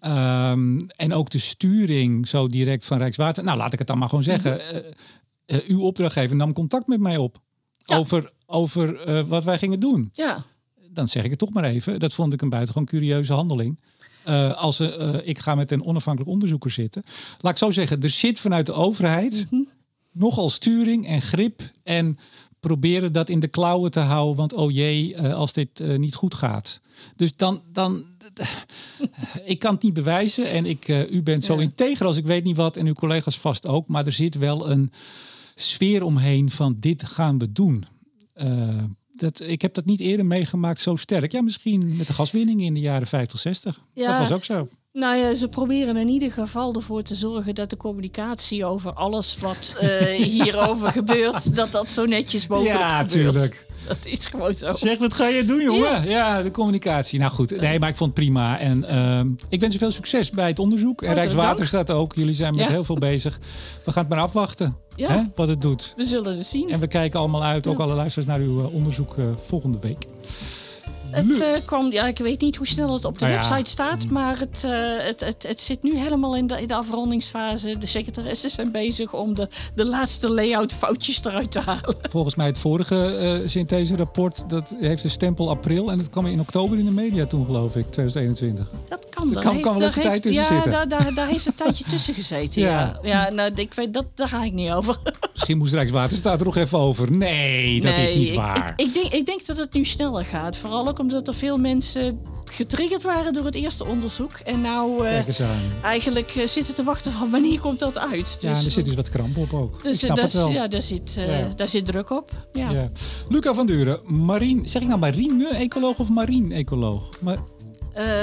Ehm, en ook de sturing zo direct van Rijkswater. Nou, laat ik het dan maar gewoon zeggen. Mhm. Eh, eh, uw opdrachtgever nam contact met mij op over, over eh, wat wij gingen doen. Ja. Dan zeg ik het toch maar even. Dat vond ik een buitengewoon curieuze handeling. als ik ga met een onafhankelijk onderzoeker zitten. Laat ik zo zeggen, er zit vanuit de overheid mm nogal sturing en grip en proberen dat in de klauwen te houden. Want oh jee, als dit niet goed gaat. Dus dan, dan ik kan het niet bewijzen en ik, uh, u bent zo ja. integer als ik weet niet wat en uw collega's vast ook. Maar er zit wel een sfeer omheen van dit gaan we doen. Uh, dat, ik heb dat niet eerder meegemaakt zo sterk. Ja, misschien met de gaswinning in de jaren 50, 60. Ja, dat was ook zo. Nou ja, ze proberen in ieder geval ervoor te zorgen dat de communicatie over alles wat uh, hierover gebeurt, dat dat zo netjes mogelijk ja, gebeurt. Ja, tuurlijk. Dat is gewoon zo. Zeg, wat ga je doen, jongen? Ja, de communicatie. Nou goed, nee, maar ik vond het prima. En uh, ik wens u veel succes bij het onderzoek. En oh, Rijkswaterstaat ook. Jullie zijn met heel veel bezig. We gaan het maar afwachten hè, wat het doet. We zullen het zien. En we kijken allemaal uit, ook alle luisteraars, naar uw uh, onderzoek uh, volgende week. Het uh, kwam, ja, ik weet niet hoe snel het op de nou website staat, mm. maar het, uh, het, het, het zit nu helemaal in de, in de afrondingsfase. De secretaressen zijn bezig om de, de laatste layout foutjes eruit te halen. Volgens mij het vorige uh, synthese-rapport, dat heeft een stempel april en dat kwam in oktober in de media toen, geloof ik, 2021. Dat kan. Daar kan- heeft, kan wel even tijd tussen ja, zitten. Daar, daar, daar heeft een tijdje tussen gezeten. Ja. Ja, ja nou, ik weet, dat, daar ga ik niet over. Misschien moest Rijkswaterstaat er nog even over. Nee, dat is niet ik- waar. Ik, ik, denk, ik denk dat het nu sneller gaat. Vooral ook omdat er veel mensen getriggerd waren door het eerste onderzoek. En nou eh, eigenlijk eh, zitten te wachten van wanneer komt dat uit. Ja, en er zit dus wat kramp op ook. dus, ik snap het dat ja, daar, zit, eh, Ja. daar zit druk op. Ja. Ja. Luca van Duren, marine, zeg ik nou marine-ecoloog of marine-ecoloog? Maar,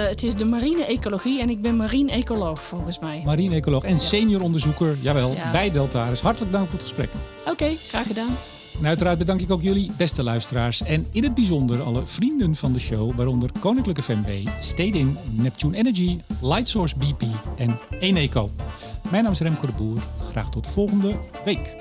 het is de marine ecologie en ik ben marine ecoloog volgens mij. marine-ecoloog en senior onderzoeker, jawel, Ja. bij Deltaris. Hartelijk dank voor het gesprek. Oké, graag gedaan. En uiteraard bedank ik ook jullie, beste luisteraars. En in het bijzonder alle vrienden van de show, waaronder Koninklijke FMB, Stedin, Neptune Energy, Lightsource BP en Eneco. Mijn naam is Remco de Boer. Graag tot volgende week.